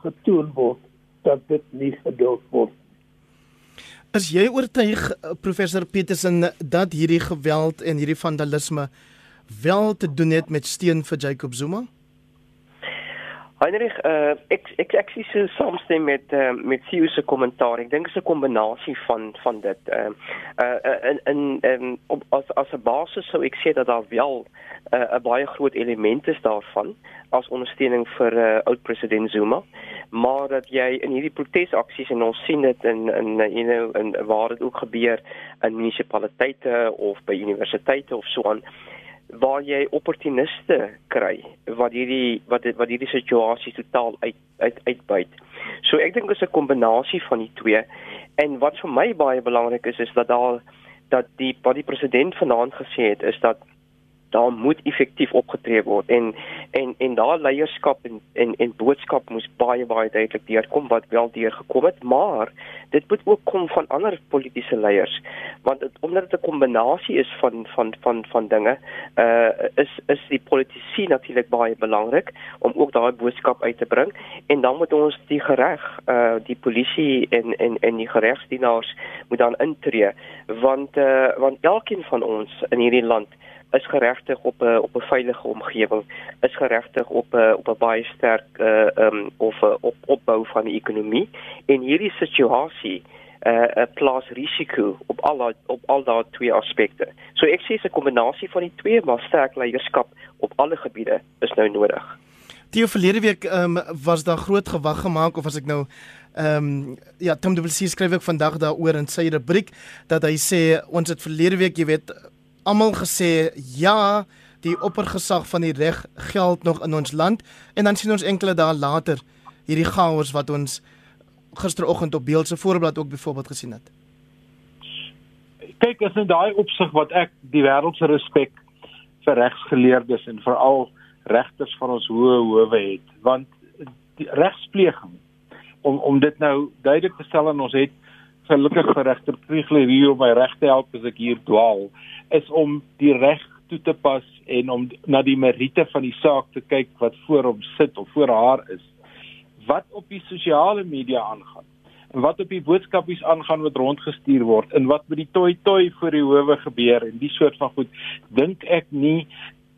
getoon word dat dit nie geduld word
As jy oortuig professor Petersen dat hierdie geweld en hierdie vandalisme wel te doen het met steun vir Jacob Zuma?
Heinrich, uh, ek ek ek sien so saamstem met uh, met Theo se kommentaar. Ek dink dit is 'n kombinasie van van dit. Uh uh in in um, op, as as 'n basis sou ek sê dat daar wel 'n uh, baie groot element is daarvan as ondersteuning vir uh, oud president Zuma. Maar dat jy in hierdie protesaksies en ons sien dit in in you know in waar dit ook gebeur in munisipaliteite of by universiteite of so aan waar jy opportuniste kry wat hierdie wat wat hierdie situasie totaal uit uit uitbuit. So ek dink is 'n kombinasie van die twee. En wat vir my baie belangrik is is dat daar dat die wat die president vanaand gesê het is dat daar moet effektief opgetree word. En en en daar leierskap en en en boodskap moes baie baie duidelik deurkom wat wel deurgekom het. Maar dit moet ook kom van ander politieke leiers. Want het, omdat dit 'n kombinasie is van van van van dinge uh is is die politici natuurlik baie belangrik om ook daai boodskap uit te bring. En dan moet ons die reg uh die polisie en en en die regsdienaars moet dan intree. Want uh want elkeen van ons in hierdie land is geregtig op 'n op 'n veilige omgewing, is geregtig op 'n op 'n baie sterk uh um of 'n op opbou van die ekonomie en hierdie situasie uh 'n plaas risiko op al op al daai twee aspekte. So ek sê 'n kombinasie van die twee, maar sterk leierskap op alle gebiede is nou nodig.
Die verlede week um, was daar groot gewag gemaak of as ek nou Ehm um, ja, Tom de Villiers skryf ook vandag daaroor in sy rubriek dat hy sê ons het verlede week, jy weet, almal gesê ja, die oppergesag van die reg geld nog in ons land en dan sien ons enkele dae later hierdie chaos wat ons gisteroggend op beeld se voorblad ook byvoorbeeld gesien het.
Kyk, is in daai opsig wat ek die wêreld se respek vir regsgeleerdes en veral regters van ons hoë howe het, want regspleging om om dit nou duidelik te stel en ons het gelukkig vir regter Kriegler hier om my reg te help as ek hier dwaal is om die reg toe te pas en om na die meriete van die saak te kyk wat voor hom sit of voor haar is. Wat op die sosiale media aangaan en wat op die boodskapies aangaan wat rondgestuur word en wat met die toi toi voor die howe gebeur en die soort van goed dink ek nie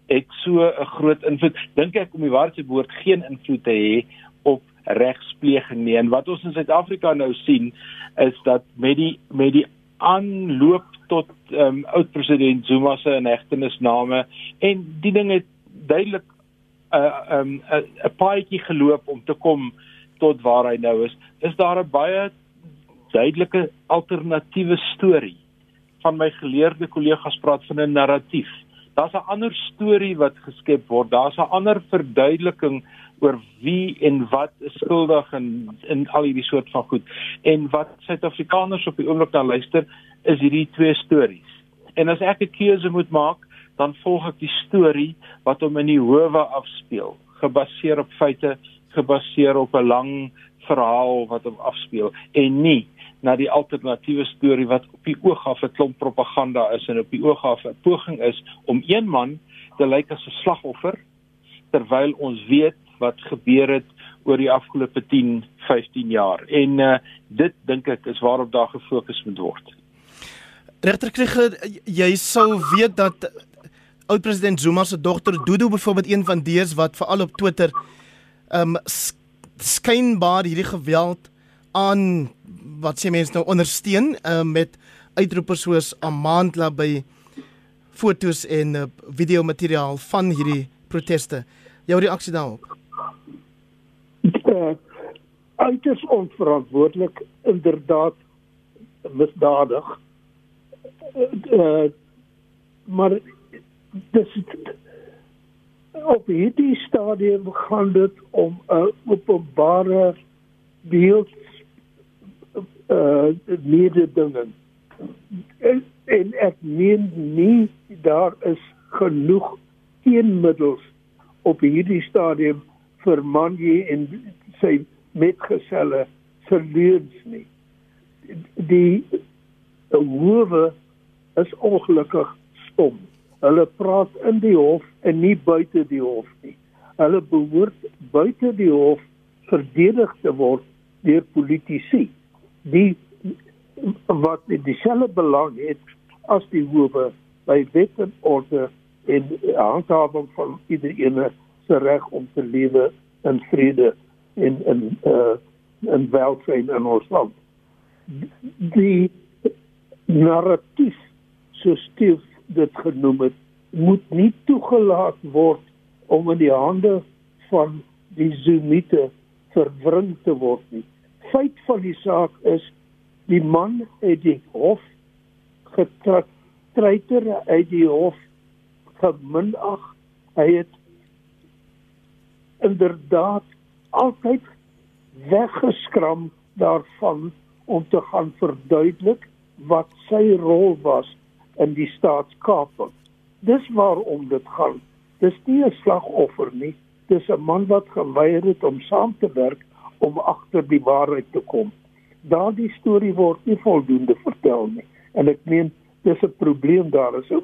het so 'n groot invloed dink ek om die waarheid woord geen invloed te hê op regspleging nie. En wat ons in Suid-Afrika nou sien is dat met die met die aanloop tot ehm um, oud president Zuma se inhegtenisname en die ding het duidelik 'n uh, ehm um, 'n uh, paadjie geloop om te kom tot waar hy nou is is daar 'n baie duidelike alternatiewe storie van my geleerde kollegas praat van 'n narratief. Daar's 'n ander storie wat geskep word. Daar's 'n ander verduideliking oor wie en wat is skuldig in in al hierdie soort van goed. En wat Suid-Afrikaners op die oomblik dan luister, is hierdie twee stories. En as ek 'n keuse moet maak, dan volg ek die storie wat hom in die howe afspeel, gebaseer op feite, gebaseer op 'n lang verhaal wat hom afspeel en nie na die alternatiewe storie wat op die oog af 'n klomp propaganda is en op die oog af 'n poging is om een man te lyk as 'n slagoffer terwyl ons weet wat gebeur het oor die afgelope 10, 15 jaar. En uh dit dink ek is waarop daar gefokus moet word.
Regter Krieger, jy sou weet dat oud president Zuma se dogter Dudu byvoorbeeld een van dies wat veral op Twitter um skynbaar hierdie geweld aan wat sê mense nou ondersteun um, met uitroepe soos Amandla by fotos en uh, video materiaal van hierdie proteste. Jou reaksie daarop?
Uh, uiters onverantwoordelik inderdaad misdadig. Uh, maar dis op hierdie stadium gaan dit om 'n openbare beeld uh mededinging. En, en ek meen nie daar is genoeg teenmiddels op hierdie stadium vir Manji en sy metgeselle se leuns nie. Die hoewe is ongelukkig stom. Hulle praat in die hof en nie buite die hof nie. Hulle behoort buite die hof verdedig te word deur politici. Die wat dieselfde belang het as die hoewe by wet en orde en handhawing van iedereen se reg om te lewe in vrede en in uh in welstand in ons land. Die narratief so stief dit genoem het, moet nie toegelaat word om in die hande van die Zumite verwring te word nie. Feit van die saak is die man het die hof getreiter uit die hof geminag. Hy het inderdaad altyd weggeskram daarvan om te gaan verduidelik wat sy rol was in die staatskaping. Dis waarom dit gaan. Dis nie 'n slagoffer nie. Dis 'n man wat geweier het om saam te werk om agter die waarheid te kom. Daardie storie word nie voldoende vertel nie. En ek meen dis 'n probleem daar is 'n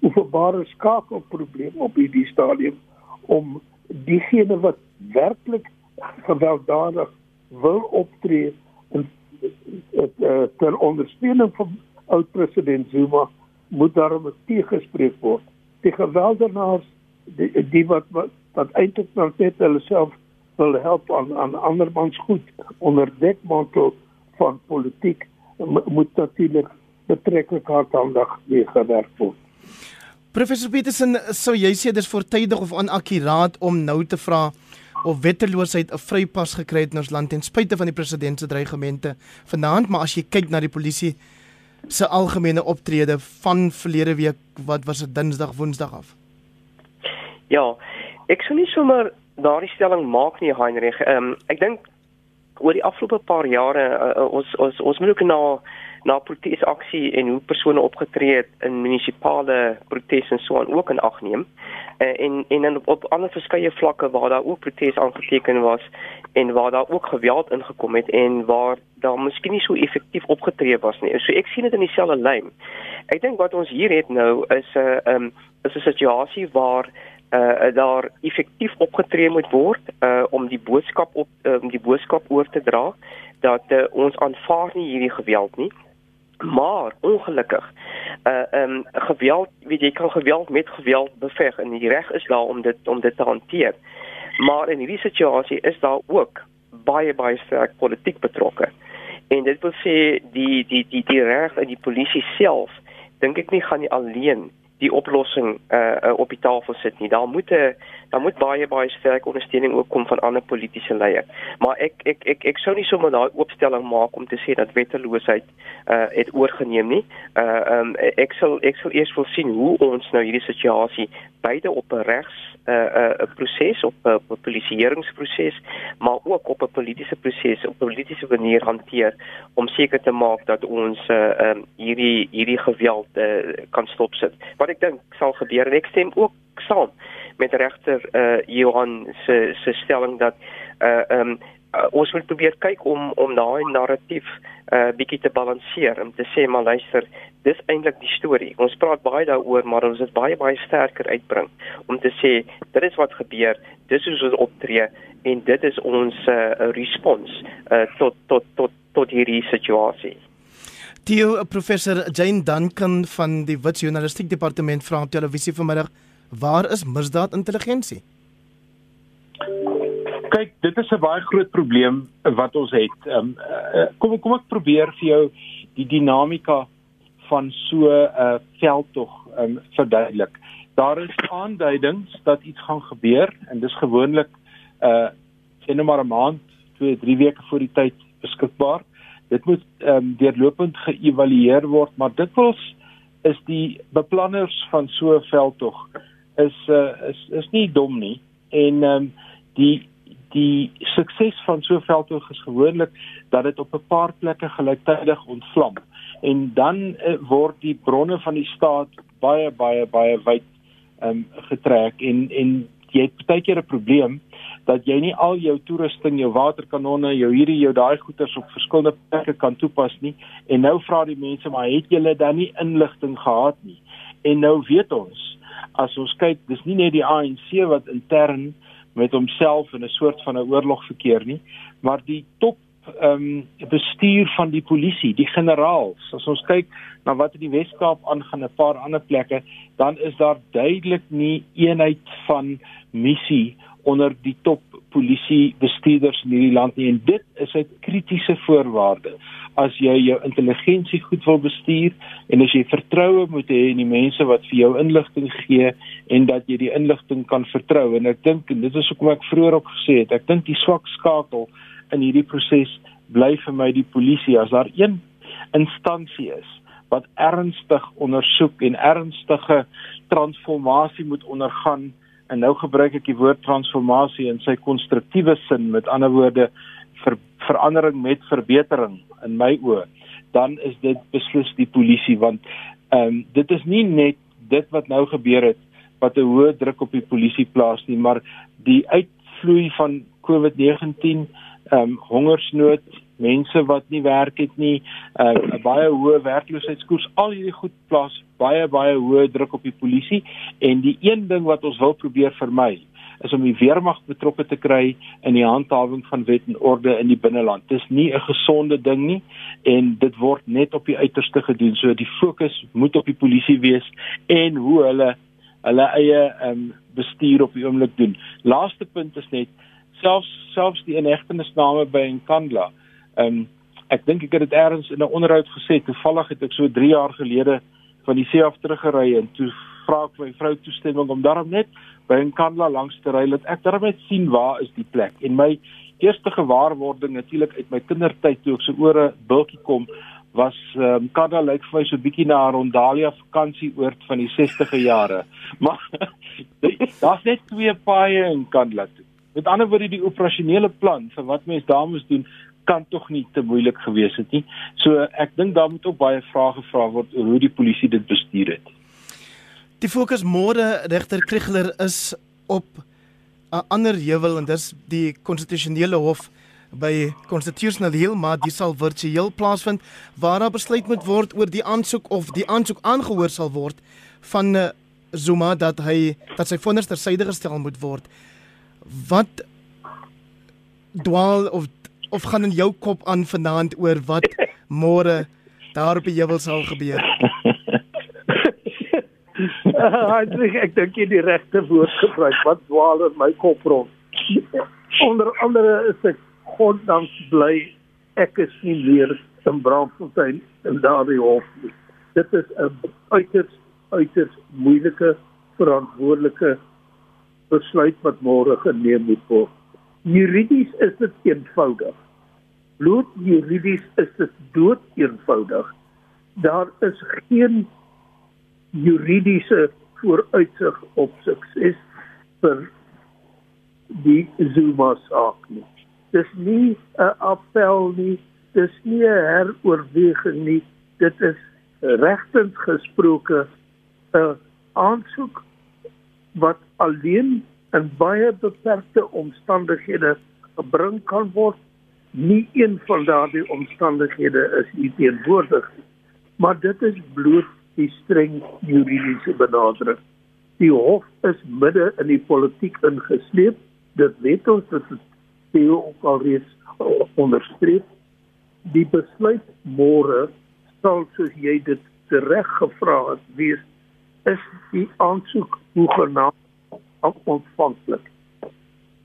openbare skakelprobleem op hierdie stadium om diegene wat werklik gewelddadig wil optree en uh, ter ondersteuning van oud president Zuma moet daarom teëgespreek word. Die geweldenaars die, die wat wat, wat eintlik net hulle self wil help aan aan ander mans goed onder dekmantel van politiek moet natuurlik betreklik hard aandag mee gewerk word.
Professor Petersen, sou jy sê dis voortydig of onakkuraat om nou te vra of wetteloosheid 'n vrypas gekry het in ons land ten spyte van die president se dreigemente vanaand, maar as jy kyk na die polisie se algemene optrede van verlede week, wat was dit Dinsdag, Woensdag af?
Ja, ek sou nie sommer daardie stelling maak nie, Heinrich. Ehm um, ek dink oor die afgelope paar jare uh, ons ons ons moet ook na na protesaksie en hoe persone opgetree het in munisipale protes en so aan ook in ag neem. Uh, en en en op ander verskeie vlakke waar daar ook protes aangeteken was en waar daar ook geweld ingekom het en waar daar miskien nie so effektief opgetree was nie. So ek sien dit in dieselfde lyn. Ek dink wat ons hier het nou is 'n uh, um, is 'n situasie waar uh daar effektief opgetree moet word uh om die boodskap op om um, die boodskap oor te dra dat uh, ons aanvaar nie hierdie geweld nie maar ongelukkig uh um geweld weet jy kan geweld met geweld beveg en die reg is daar om dit om dit te hanteer. Maar in hierdie situasie is daar ook baie baie sterk politiek betrokke. En dit wil sê die die die die reg en die polisie self dink ek nie gaan nie alleen die oplossing uh, uh op die tafel sit nie. Daar moet 'n uh, daar moet baie baie sterk ondersteuning ook kom van ander politieke leiers. Maar ek ek ek ek sou nie sommer daai oopstelling maak om te sê dat wetteloosheid uh het oorgeneem nie. Uh um ek sal ek sal eers wil sien hoe ons nou hierdie situasie beide op 'n regs 'n uh, uh, proses op 'n uh, polisieeringsproses, maar ook op 'n politieke proses op 'n politieke manier hanteer om seker te maak dat ons uh, um, hierdie hierdie geweld uh, kan stopsit. Wat ek dink sal gebeur. En ek stem ook saam met regter uh, Johan se se stelling dat uh, um, uh, ons moet probeer kyk om om daai narratief uh, bietjie te balanseer om te sê maar luister dis eintlik die storie. Ons praat baie daaroor maar ons is baie baie sterker uitbring om te sê dit is wat gebeur dis hoe ons optree en dit is ons uh, respons uh, tot tot tot tot hierdie situasie
Theo professor Jane Duncan van die Wits Journalistiek Departement vra op televisie vanmiddag waar is misdaad intelligensie
kyk, dit is 'n baie groot probleem wat ons het. Ehm um, kom kom ek probeer vir jou die dinamika van so 'n uh, veldtog ehm um, verduidelik. Daar is aanduidings dat iets gaan gebeur en dis gewoonlik uh sien nou maar 'n maand, 2, 3 weke voor die tyd beskikbaar. Dit moet ehm um, deurlopend geëvalueer word, maar dit wels is die beplanners van so 'n veldtog is uh is is nie dom nie. En ehm um, die die sukses van so 'n veldtog is gewoonlik dat dit op 'n paar plekke gelyktydig ontvlam. En dan uh, word die bronne van die staat baie baie baie wyd um, getrek en en jy het baie keer 'n probleem dat jy nie al jou toerusting, jou waterkanonne, jou hierdie jou daai goeders op verskillende plekke kan toepas nie en nou vra die mense maar het julle dan nie inligting gehad nie en nou weet ons as ons kyk dis nie net die ANC wat intern met homself in 'n soort van 'n oorlog verkeer nie, maar die top ehm um, bestuur van die polisie, die generaals. As ons kyk na wat in die Wes-Kaap aangaan 'n paar ander plekke, dan is daar duidelik nie eenheid van missie onder die top polisie bestuurders in hierdie land nie. En dit is 'n kritiese voorwaarde. As jy jou intelligensie goed wil bestuur en as jy vertroue moet hê in die mense wat vir jou inligting gee en dat jy die inligting kan vertrou. En ek dink en dit is hoekom ek vroeër ook gesê het ek dink die swak skakel in hierdie proses bly vir my die polisie. As daar een instansie is wat ernstig ondersoek en ernstige transformasie moet ondergaan en nou gebruik ek die woord transformasie in sy konstruktiewe sin met ander woorde ver, verandering met verbetering in my oë, dan is dit beslis die polisie want ehm um, dit is nie net dit wat nou gebeur het wat 'n hoë druk op die polisie plaas nie, maar die uitvloei van COVID-19, ehm um, hongersnood, mense wat nie werk het nie, uh, 'n uh, baie hoë werkloosheidskoers, al hierdie goed plaas baie baie hoë druk op die polisie en die een ding wat ons wil probeer vermy is om die weermag betrokke te kry in die handhawing van wet en orde in die binneland. Dis nie 'n gesonde ding nie en dit word net op die uiterste gedoen. So die fokus moet op die polisie wees en hoe hulle hulle eie um, bestuur op die oomblik doen. Laaste punt is net selfs selfs die inhegtenisname by Nkandla. Ehm um, ek dink ek het dit eers in 'n onderhoud gesê. Toevallig het ek so 3 jaar gelede van die see af teruggery en toe vra ek my vrou toestemming om daarom net by 'n kandla langs te ry dat ek daarmee sien waar is die plek en my eerste gewaarwording natuurlik uit my kindertyd toe ek so oor 'n bultjie kom was ehm um, Kanda lyk vir my so bietjie na 'n Rondalia vakansieoord van die 60e jare. Maar daar's net twee paaie in Kandla toe. Met ander woorde die operasionele plan vir wat mense daar moes doen kan tog nie te moeilik gewees het nie. So ek dink daar moet ook baie vrae gevra word oor hoe die polisie dit bestuur het.
Die fokus môre regter Krigler is op 'n ander heuwel en dis die konstitusionele hof by Constitutional Hill maar dit sal virtueel plaasvind waar daar besluit moet word oor die aansoek of die aansoek aangehoor sal word van uh, Zuma dat hy dat sy vonnis ter syde gestel moet word. Wat dwaal of of gaan in jou kop aan vanaand oor wat môre daar op die heuwel sal gebeur?
ek ek dink jy die regte woord gebruik. Wat dwaal in my kop rond? Onder andere is ek goddank bly ek is nie meer in Braamfontein in daardie hof nie. Dit is 'n uiters uiters moeilike verantwoordelike besluit wat môre geneem moet word. Juridies is dit eenvoudig. Bloot juridies is dit dood eenvoudig. Daar is geen juridiese vooruitsig op sukses vir die Zuma saak nie dis nie 'n appel nie, dis nie 'n heroorweging nie, dit is regtens gesproke 'n aansoek wat alleen in baie beperkte omstandighede gebring kan word. Nie een van daardie omstandighede is hier teenwoordig nie, maar dit is bloot die streng juridiese benadering. Die hof is midde in die politiek ingesleep. Dit weet ons dit is Theo ook al reeds onderstreep die besluit môre sal soos jy dit reg gevra het wees is die aansoek hoegenaamd ontvanklik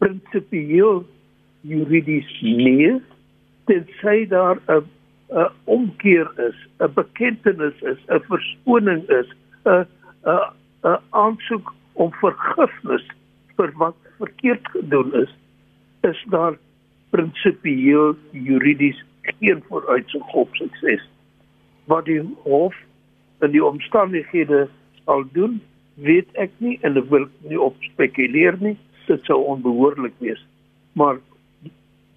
prinsipieel juridies dit sê daar 'n 'n omkeer is 'n bekentenis is 'n verskoning is 'n 'n 'n aansoek om vergifnis vir wat verkeerd gedoen is is daar prinsipieel juridies geen vooruitsig op sukses. Wat die hof in die omstandighede sal doen, weet ek nie en ek wil nie op spekuleer nie. Dit sou onbehoorlik wees. Maar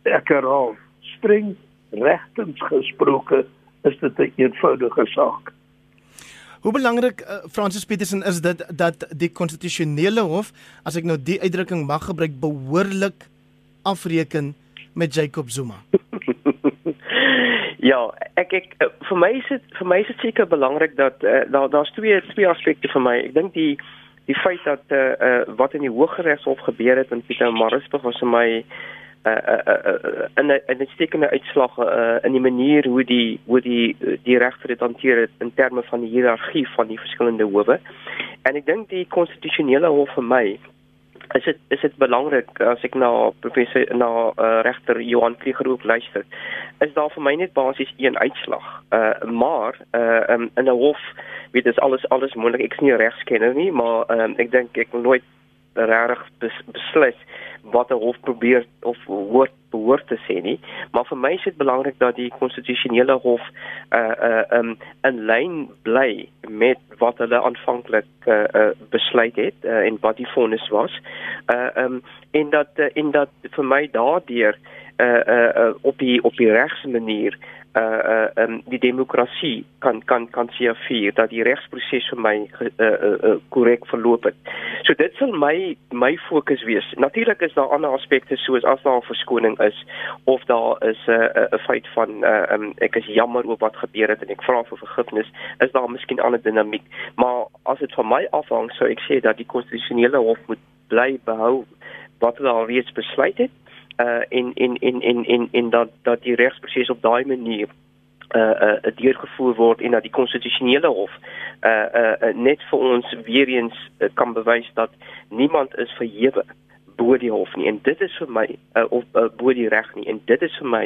ek herhaal, streng regtens gesproke is dit 'n een eenvoudige saak.
Hoe belangrik uh, Francis Petersen is dit dat die konstitusionele hof, as ek nou die uitdrukking mag gebruik, behoorlik afreken met Jacob Zuma?
ja, ek ek vir my is dit vir my is dit seker belangrik dat uh, daar daar's twee twee aspekte vir my. Ek dink die die feit dat eh uh, uh, wat in die Hooggeregshof gebeur het in Pieter Maritzburg was vir my uh, uh, uh, uh, 'n 'n uitstekende uitslag uh, in die manier hoe die hoe die die regter dit hanteer het in terme van die hiërargie van die verskillende howe. En ek dink die konstitusionele hof vir my is dit is dit belangrik as ek na professor na uh, regter Johan Krieger ook luister is daar vir my net basies een uitslag uh, maar uh, um, in 'n hof weet dit alles alles moontlik ek is nie regskenner nie maar um, ek dink ek nooit regtig bes, beslis wat 'n hof probeer of hoort behoort te sê nie. Maar vir my is dit belangrik dat die konstitusionele hof uh uh um in lyn bly met wat hulle aanvanklik uh, uh besluit het uh, en wat die vonnis was. Uh um en dat uh, en dat vir my daardeur uh uh, uh op die op die regs manier uh uh um, die demokrasie kan kan kan seëvier dat die regsproses vir my korrek uh, uh, uh, verloop het. So dit sal my my fokus wees. Natuurlik is daar ander aspekte soos as daar 'n verskoning is of daar is 'n uh, 'n feit van uh, um, ek is jammer oor wat gebeur het en ek vra vir vergifnis, is daar miskien ander dinamiek. Maar as dit van my afhang, sou ek sê dat die konstitusionele hof moet bly behou wat hulle al reeds besluit het uh en en en en en en dat dat die regsproses op daai manier uh uh deurgevoer word en dat die konstitusionele hof uh uh net vir ons weer eens uh, kan bewys dat niemand is verhewe bo die hof nie en dit is vir my uh, of uh, bo die reg nie en dit is vir my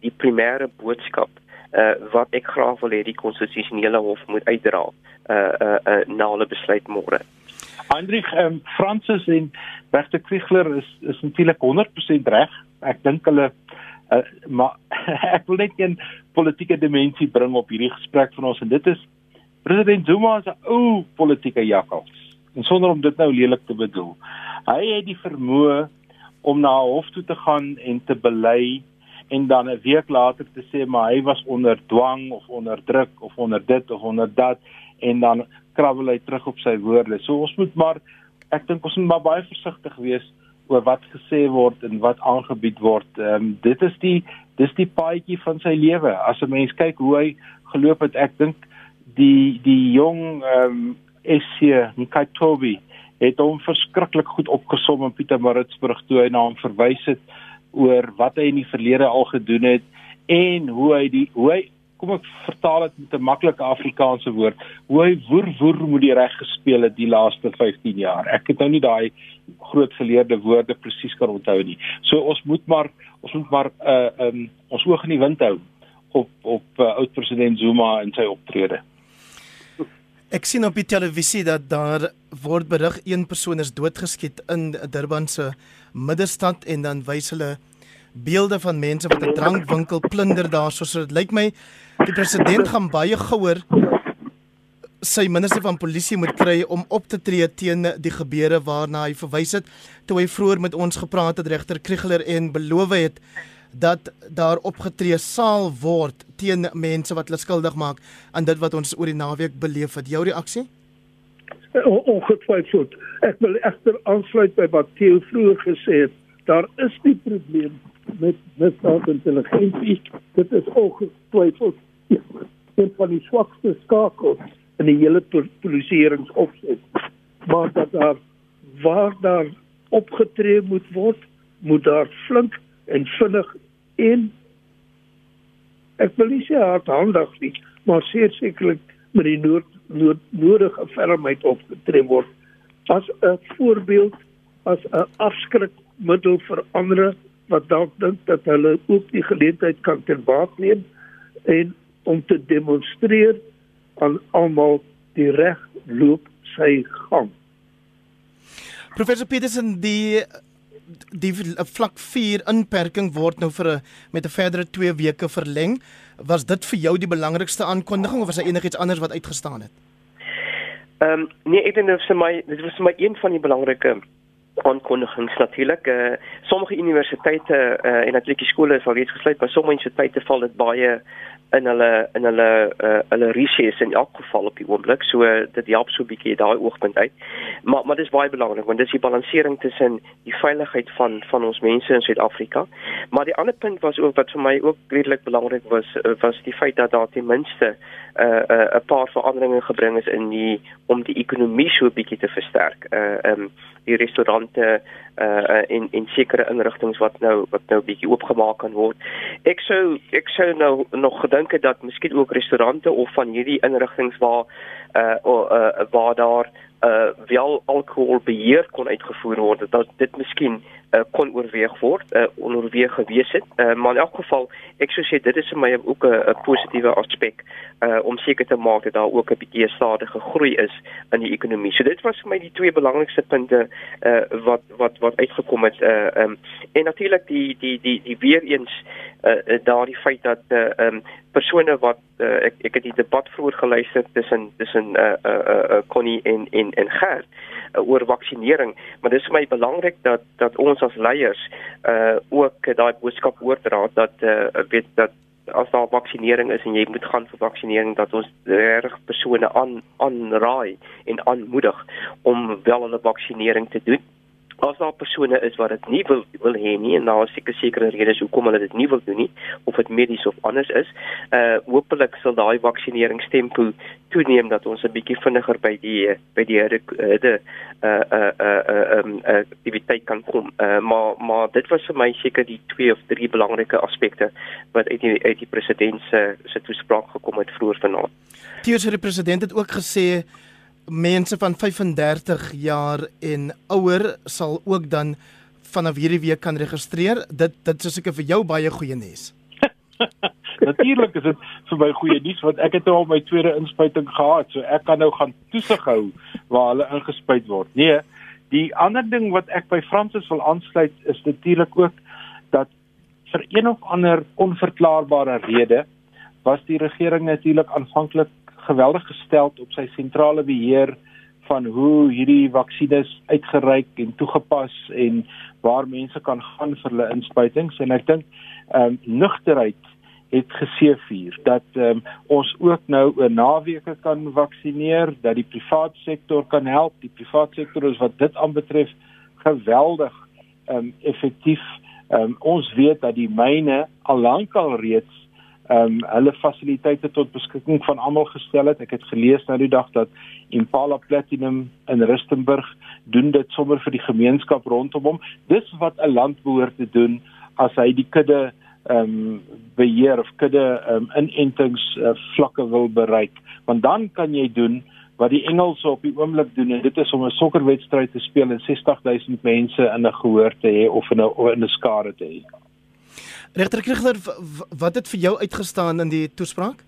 die primêre boodskap uh wat ek graag wil hê die konstitusionele hof moet uitdra uh uh, uh na hulle besluit môre.
Hendrik um, Francis en Regter Kriegler is is natuurlik 100% reg. Ek dink hulle uh, maar ek wil net 'n politieke dimensie bring op hierdie gesprek van ons en dit is president Zuma is 'n ou politieke jakkals. En sonder om dit nou lelik te bedoel. Hy het die vermoë om na hof toe te gaan en te bely en dan 'n week later te sê maar hy was onder dwang of onder druk of onder dit of onder dat en dan krabbel hy terug op sy woorde. So ons moet maar ek dink ons moet maar baie versigtig wees oor wat gesê word en wat aangebied word. Ehm um, dit is die dis die paadjie van sy lewe. As 'n mens kyk hoe hy geloop het, ek dink die die jong ehm um, SC Nkatobi het hom verskriklik goed opgesom in Pietermaritzburg toe hy na hom verwys het oor wat hy in die verlede al gedoen het en hoe hy die hoe hy kom ek vertaal dit met 'n maklike Afrikaanse woord. Hoe hy woer woer moet die reg gespeel het die laaste 15 jaar. Ek het nou nie daai groot geleerde woorde presies kan onthou nie. So ons moet maar ons moet maar uh um ons oog in die wind hou op op uh, oud president Zuma en sy optrede.
Ek sien op die televisie dat daar word berig een persoon is doodgeskiet in Durban se middestad en dan wys hulle beelde van mense wat 'n drankwinkel plunder daar. So so dit lyk my die president gaan baie gouer sy minister van polisie moet kry om op te tree teen die gebeure waarna hy verwys het toe hy vroeër met ons gepraat het regter Kriegler en beloof het dat daar opgetree sal word teen mense wat hulle skuldig maak aan dit wat ons oor die naweek beleef het. Jou reaksie?
Ongetwyfeld. Ek wil egter aansluit by wat Theo vroeër gesê het. Daar is die probleem met misdaadintelligensie. Dit is ongetwyfeld een van die swakste skakels in die hele polisieeringsopset. Maar dat daar waar daar opgetree moet word, moet daar flink en vinnig en ek wil nie sê hardhandig nie, maar sekerlik met die nood, nood nodige fermheid opgetree word as 'n voorbeeld as 'n afskrikmiddel vir ander wat dalk dink dat hulle ook die geleentheid kan ter baat neem en om te demonstreer aan almal die reg loop sy gang.
Professor Petersen die die vlak 4 inperking word nou vir 'n met 'n verdere 2 weke verleng. Was dit vir jou die belangrikste aankondiging of was daar enigiets anders wat uitgestaan het?
Ehm um, nee, ek dink dit was vir my dit was vir my een van die belangrike aankondigings natuurlik. Eh uh, sommige universiteite eh uh, en natuurlik skole is al reeds gesluit, maar sommige universiteite val dit baie in hulle in hulle uh, hulle reses in elk geval op die oomblik. So dit help so 'n bietjie daai oogpunt uit. Maar maar dis baie belangrik want dis die balansering tussen die veiligheid van van ons mense in Suid-Afrika. Maar die ander punt was ook wat vir my ook redelik belangrik was uh, was die feit dat daar ten minste 'n uh, 'n uh, paar veranderinge gebring is in die om die ekonomie so 'n bietjie te versterk. Uh um die restaurante uh in in sekere inrigtinge wat nou wat nou bietjie oopgemaak kan word. Ek sou ek sou nou nog gedink het dat miskien ook restaurante of van hierdie inrigtinge waar uh, uh waar daar uh wel alkohol beheer kon uitgevoer word dat dit miskien uh, kon oorweeg word uh, oorweeg gewees het uh, maar in elk geval ek sou sê dit is vir my ook 'n positiewe aspek uh om seker te maak dat daar ook 'n bietjie stadige groei is in die ekonomie. So dit was vir my die twee belangrikste punte uh wat wat wat uitgekom het uh um en natuurlik die die die die weer eens uh daardie feit dat uh um persone wat uh, ek ek het die debat vroeër geluister tussen tussen uh uh, uh Connie en en en Gert uh, oor vaksinering, maar dis vir my belangrik dat dat ons as leiers uh ook daai boodskap oordra dat uh weet dat as daar vaksinering is en jy moet gaan vir vaksinering dat ons reg persone aan aanraai en aanmoedig om wel hulle vaksinering te doen as daar persone is wat dit nie wil wil hê nie en daar is seker sekere redes hoekom hulle dit nie wil doen nie of dit medies of anders is. Uh hopelik sal daai vaksineringstempo toeneem dat ons 'n bietjie vinniger by die by die herde uh uh uh uh um aktiwiteit kan kom. Uh maar maar dit was vir my seker die twee of drie belangrike aspekte wat uit die uit die president se se toespraak gekom het vroeër vanaand.
Die die president het ook gesê mense van 35 jaar en ouer sal ook dan vanaf hierdie week kan registreer. Dit dit is seker vir jou baie goeie nuus.
natuurlik is dit vir my goeie nuus want ek het nou al my tweede inspuiting gehad, so ek kan nou gaan toesig hou waar hulle ingespuit word. Nee, die ander ding wat ek by Fransis wil aansluit is natuurlik ook dat vir een of ander onverklaarbare rede was die regering natuurlik aanvanklik geweldig gestel op sy sentrale beheer van hoe hierdie vaksines uitgereik en toegepas en waar mense kan gaan vir hulle inspuitings. En ek dink ehm um, nugterheid het geseëvier dat ehm um, ons ook nou oor naweke kan vaksineer dat die private sektor kan help. Die private sektor is wat dit aanbetref geweldig ehm um, effektief. Ehm um, ons weet dat die myne al lank al reeds ehm um, hulle fasiliteite tot beskikking van almal gestel het. Ek het gelees nou die dag dat Impala Platinum in Rustenburg doen dit sommer vir die gemeenskap rondom hom. Dis wat 'n land behoort te doen as hy die kudde ehm um, beheer of kudde ehm um, inentings uh, vlakke wil bereik. Want dan kan jy doen wat die Engelse op die oomblik doen en dit is om 'n sokkerwedstryd te speel en 60000 mense in 'n gehoor te hê of in 'n in 'n skare te hê.
Regter Krigler, wat het vir jou uitgestaan in die toespraak?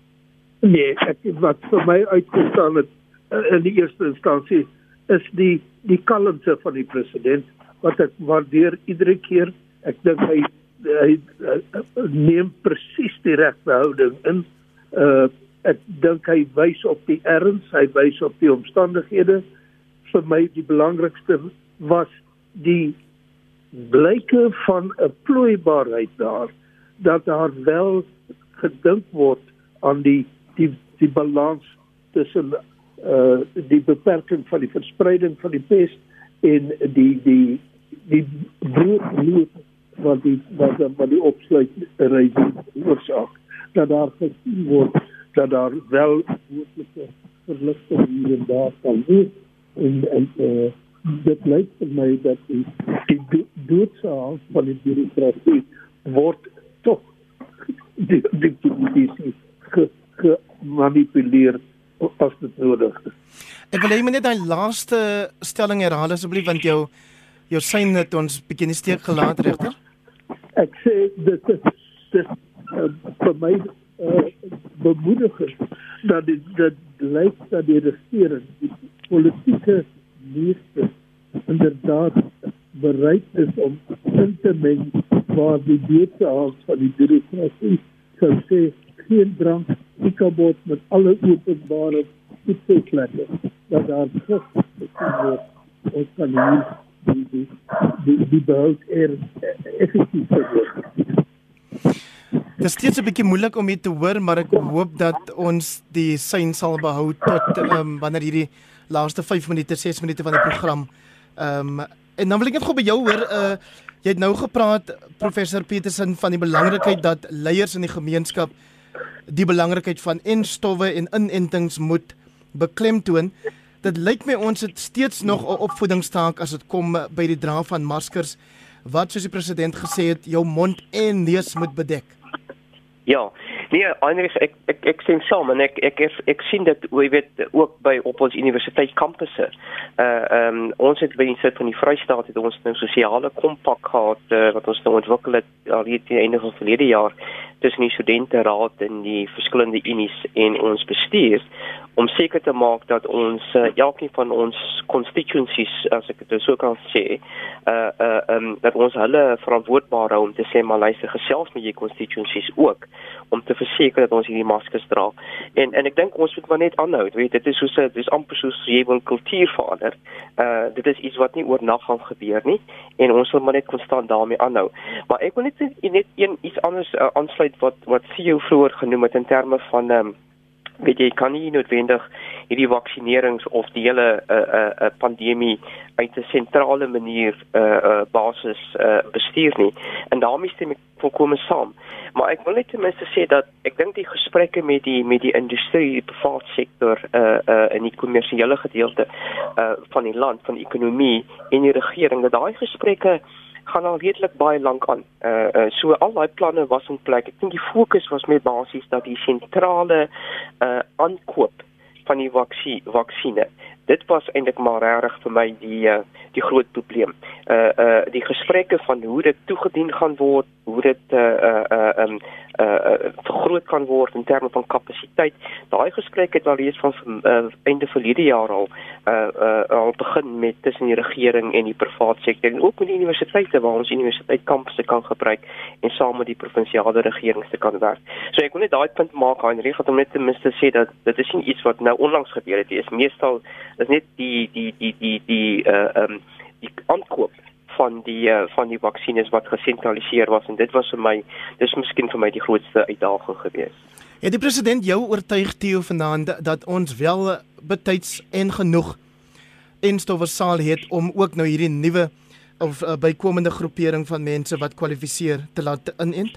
Nee, ek wat vir my uitgestaan het eh, in die eerste instansie is die die kalmte van die president wat ek waardeer iedere keer. Ek dink hy, hy, hy neem presies die regte houding in. Uh ek dink hy wys op die erns, hy wys op die omstandighede. Vir my die belangrikste was die blyke van 'n plooibaarheid daar dat daar wel gedink word aan die die die balans tussen uh die beperking van die verspreiding van die pes en die die die brood wat die wat wat die opsluit regime oorsaak dat daar gesien word dat daar wel moontlike verligting hier en daar kan wees en en uh dit lyk vir my dat die die doodsaal van die bureaukrasie word tog die die politici gemanipuleer as dit nodig is.
Ek wil hê jy net daai laaste stelling herhaal asseblief want jou jou sein het ons bietjie steek gelaat regter.
Ek sê dit is dit uh, vir my uh, bemoedigend dat dit dat lyk dat die regering die politieke leerders inderdaad bereid is om in te meng waar die beter as van die bureaukrasie sou sê geen drank ikabot met alle openbare voedselplekke dat daar gif word. Ons kan hier die die die, die behoud er effektief word.
Dit is steeds 'n bietjie moeilik om dit te hoor, maar ek hoop dat ons die sein sal behou tot um, wanneer hierdie laaste 5 minute, 6 minute van die program ehm um, en dan wil ek net gou by jou hoor uh Jy het nou gepraat professor Petersen van die belangrikheid dat leiers in die gemeenskap die belangrikheid van enstowwe en inentings moet beklemtoon. Dit lyk my ons het steeds nog 'n opvoedingstaak as dit kom by die dra van maskers wat soos die president gesê het jou mond en neus moet bedek.
Ja. Nee, Heinrich, ek ek ek sien saam en ek ek ek, ek sien dit jy weet ook by op ons universiteit kampusse. Uh ehm um, ons het by die sit van die Vrystaat het ons nou sosiale kompak gehad uh, wat ons nou ontwikkel het al hier teen einde van verlede jaar tussen die studenteraad en die verskillende unies en ons bestuur om seker te maak dat ons uh, elkeen van ons constituencies as ek dit so kan sê uh uh um, dat ons hulle verantwoordbaar hou om te sê maar luister gesels met jou constituencies ook om te verseker dat ons hierdie maskers dra. En en ek dink ons moet maar net aanhou. Weet dit is soos dit is amper soos jy wil kultuur verander. Uh dit is iets wat nie oornag gaan gebeur nie en ons wil maar net konstant daarmee aanhou. Maar ek wil net net een iets anders uh, aansluit wat wat Theo vroeër genoem het in terme van um, weet jy kan nie noodwendig hierdie vaksinerings of die hele 'n uh, 'n uh, uh, pandemie uit 'n sentrale manier 'n uh, uh, basis uh, bestuur nie. En daarmee stem ek volkome saam. Maar ek wil net ten minste sê dat ek dink die gesprekke met die met die industrie, die private sektor uh uh in die kommersiële gedeelte uh van die land, van die ekonomie en die regering, dat daai gesprekke gaan al redelik baie lank aan. Uh, uh so al daai planne was in plek. Ek dink die fokus was meer basies dat die sentrale uh aankoop van die vaksie vaksines. Dit was eintlik maar reg vir my die uh, die groot probleem. Uh uh die gesprekke van hoe dit toegedien gaan word, hoe dit uh uh uh um uh vergroot kan word in terme van kapasiteit. Daai gesprek het al reeds van uh, einde verlede jaar al uh uh al begin met tussen die regering en die private sektor en ook met die universiteite waar ons universiteitskampusse kan gebruik en saam met die provinsiale regerings te kan werk. So ek wil net daai punt maak aan Henry om net ten minste sê dat dit is nie iets wat nou onlangs gebeur het nie. Dit is meestal is net die die die die die uh um die aankoop van die uh, van die vaksines wat gesentraliseer was en dit was vir my dis miskien vir my die grootste uitdaging gewees.
Ja die president jou oortuig Theo vanaand dat, dat ons wel betyds en genoeg instowersaal het om ook nou hierdie nuwe of uh, bykomende groepering van mense wat kwalifiseer te laat inent?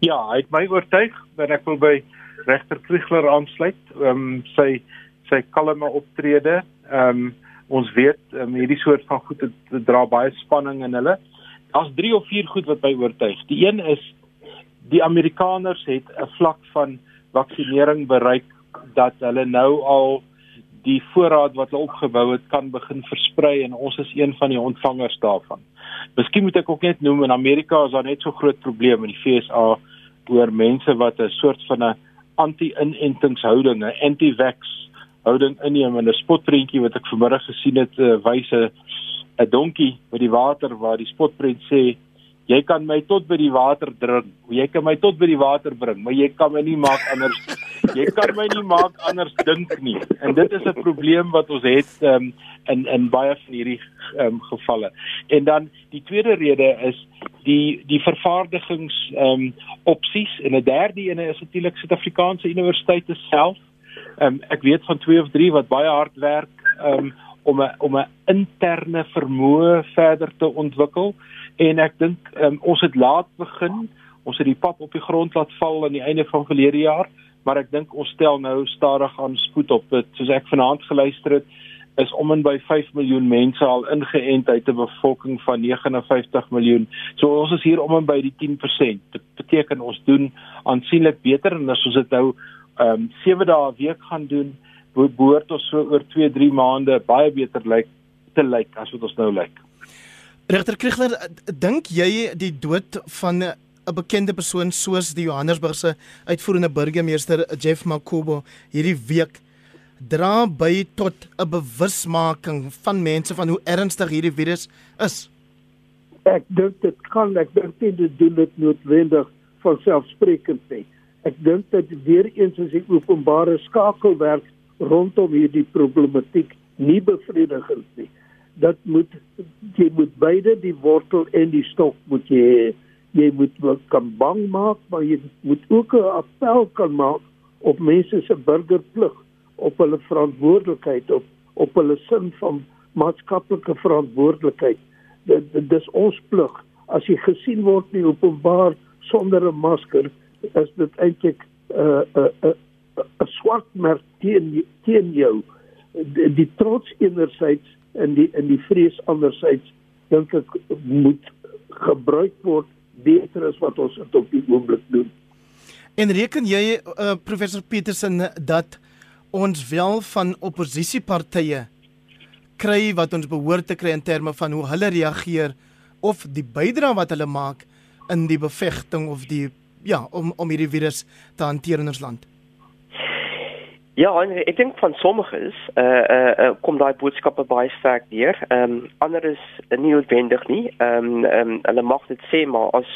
Ja, hy het my oortuig dat ek wil by regter Kriegler aansluit. Ehm um, sy sy kalme optrede, ehm um, ons weet um, hierdie soort van goed het, het dra baie spanning in hulle. Daar's 3 of 4 goed wat my oortuig. Die een is die Amerikaners het 'n vlak van vaksinering bereik dat hulle nou al die voorraad wat hulle opgebou het kan begin versprei en ons is een van die ontvangers daarvan. Miskien moet ek ook net noem in Amerika is daar net so groot probleem in die FSA oor mense wat 'n soort van 'n anti-inentingshouding, 'n anti-vax houding inneem en 'n spotprentjie wat ek vanmiddag gesien het uh, wys 'n 'n donkie met die water waar die spotprent sê jy kan my tot by die water drink jy kan my tot by die water bring maar jy kan my nie maak anders jy kan my nie maak anders dink nie. En dit is 'n probleem wat ons het um, in in baie van hierdie um, gevalle. En dan die tweede rede is die die vervaardigings um, opsies. En 'n derde ene is natuurlik Suid-Afrikaanse universiteite self Ehm um, ek weet van twee of drie wat baie hard werk um, om 'n om 'n interne vermoë verder te ontwikkel en ek dink um, ons het laat begin. Ons het die pap op die grond laat val aan die einde van verlede jaar, maar ek dink ons stel nou stadig aan spoed op. Dit soos ek vanaand geluister het, is om en by 5 miljoen mense al ingeënt uit 'n bevolking van 59 miljoen. So ons is hier om en by die 10%. Dit beteken ons doen aansienlik beter en as ons dit nou ehm um, 7 dae 'n week gaan doen, behoort ons so oor 2-3 maande baie beter lyk te lyk as wat ons nou lyk.
Regter Kriegler, dink jy die dood van 'n bekende persoon soos die Johannesburgse uitvoerende burgemeester Jeff Makubo hierdie week dra by tot 'n bewusmaking van mense van hoe ernstig hierdie virus is?
Ek dink dit kan ek dink dit doen dit noodwendig van selfsprekend nie ek dink dat weer eens as die openbare skakelwerk rondom hierdie problematiek nie bevredigend nie. Dat moet jy moet beide die wortel en die stok moet jy jy moet kan bang maak, maar jy moet ook 'n appel kan maak op mense se burgerplig, op hulle verantwoordelikheid op op hulle sin van maatskaplike verantwoordelikheid. Dit dis ons plig as jy gesien word in openbaar sonder 'n masker is dit eintlik 'n uh, 'n uh, 'n uh, 'n swart merk teen teen jou die, die trots enerzijds en die in die vrees anderzijds dink ek moet gebruik word beter as wat ons dit op die oomblik doen.
En reken jy uh, professor Petersen dat ons wel van oppositiepartye kry wat ons behoort te kry in terme van hoe hulle reageer of die bydrae wat hulle maak in die bevegting of die ja, om om hierdie virus te hanteer in ons land?
Ja, ek dink van sommiges eh uh, uh, kom daai boodskappe baie sterk deur. Ehm um, ander is nie noodwendig nie. Ehm um, ehm um, hulle mag dit sê maar as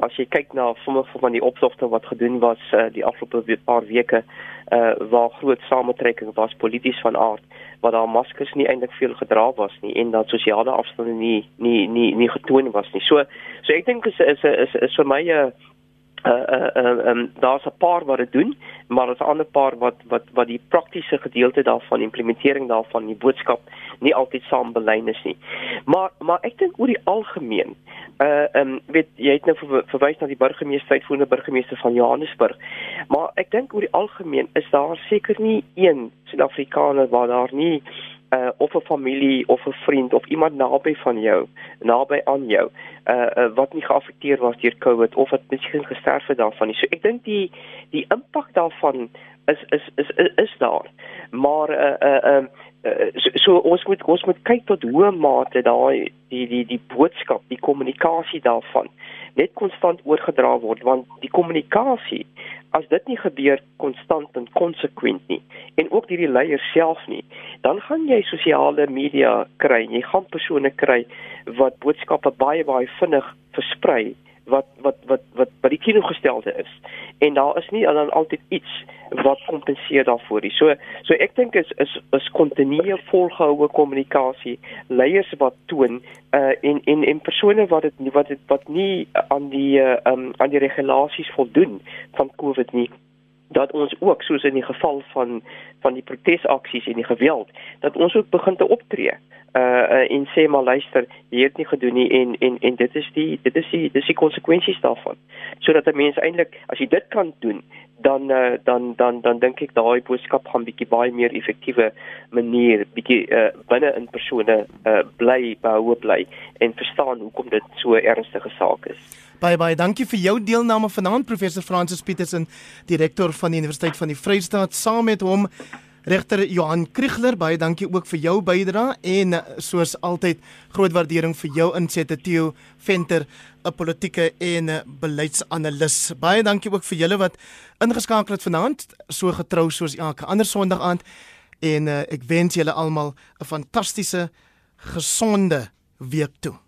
as jy kyk na sommige van die optogte wat gedoen was uh, die afgelope paar weke eh uh, waar groot samentrekking was polities van aard waar daar maskers nie eintlik veel gedra was nie en dat sosiale afstande nie nie nie nie getoon was nie. So so ek dink is is is, is vir my 'n uh, uh uh um, um daar's 'n paar wat dit doen, maar daar's 'n ander paar wat wat wat die praktiese gedeelte daarvan implementering daarvan die boodskap nie altyd saam belyn is nie. Maar maar ek dink oor die algemeen uh um weet jy het nou ver, verwys na die burgemeester uitvoerende burgemeester van Johannesburg. Maar ek dink oor die algemeen is daar seker nie een Suid-Afrikaner waar daar nie uh, of 'n familie of 'n vriend of iemand naby van jou, naby aan jou, uh, uh wat nie geaffekteer was deur COVID of wat miskien gesterf het daarvan nie. So ek dink die die impak daarvan is is is is, is daar. Maar uh uh uh, so, so ons moet ons moet kyk tot hoe mate daai die die die boodskap, die kommunikasie daarvan net konstant oorgedra word want die kommunikasie as dit nie gebeur konstant en konsekwent nie en ook deur die leiers self nie dan gaan jy sosiale media kry jy gaan persone kry wat boodskappe baie baie vinnig versprei wat wat wat wat by die teenoorgestelde is en daar is nie dan altyd iets wat kompenseer daarvoor nie. So so ek dink is is is kontinue volgehoue kommunikasie leiers wat toon uh en en en persone wat dit wat dit wat nie aan die uh, um aan die regulasies voldoen van COVID nie dat ons ook soos in die geval van van die protesaksies en die geweld dat ons ook begin te optree. Uh, uh en sê maar luister jy het nie gedoen nie en en en dit is die dit is die dis die konsekwensies daarvan. Sodat 'n mens eintlik as jy dit kan doen dan uh, dan dan dan dink ek daai boodskap gaan bietjie baie meer effektiewe manier bietjie uh, binne in persone uh, bly behou bly en verstaan hoekom dit so ernstige saak is.
Baie baie dankie vir jou deelname vanaand professor Francis Petersen direkteur van die Universiteit van die Vrystaat. Saam met hom Regter Johan Kriegler, baie dankie ook vir jou bydrae en eh, soos altyd groot waardering vir jou insette Theo Venter, 'n politieke en beleidsanalis. Baie dankie ook vir julle wat ingeskakel het vanaand, so getrou soos elke ander Sondag aand en uh, ek wens julle almal 'n fantastiese gesonde week toe.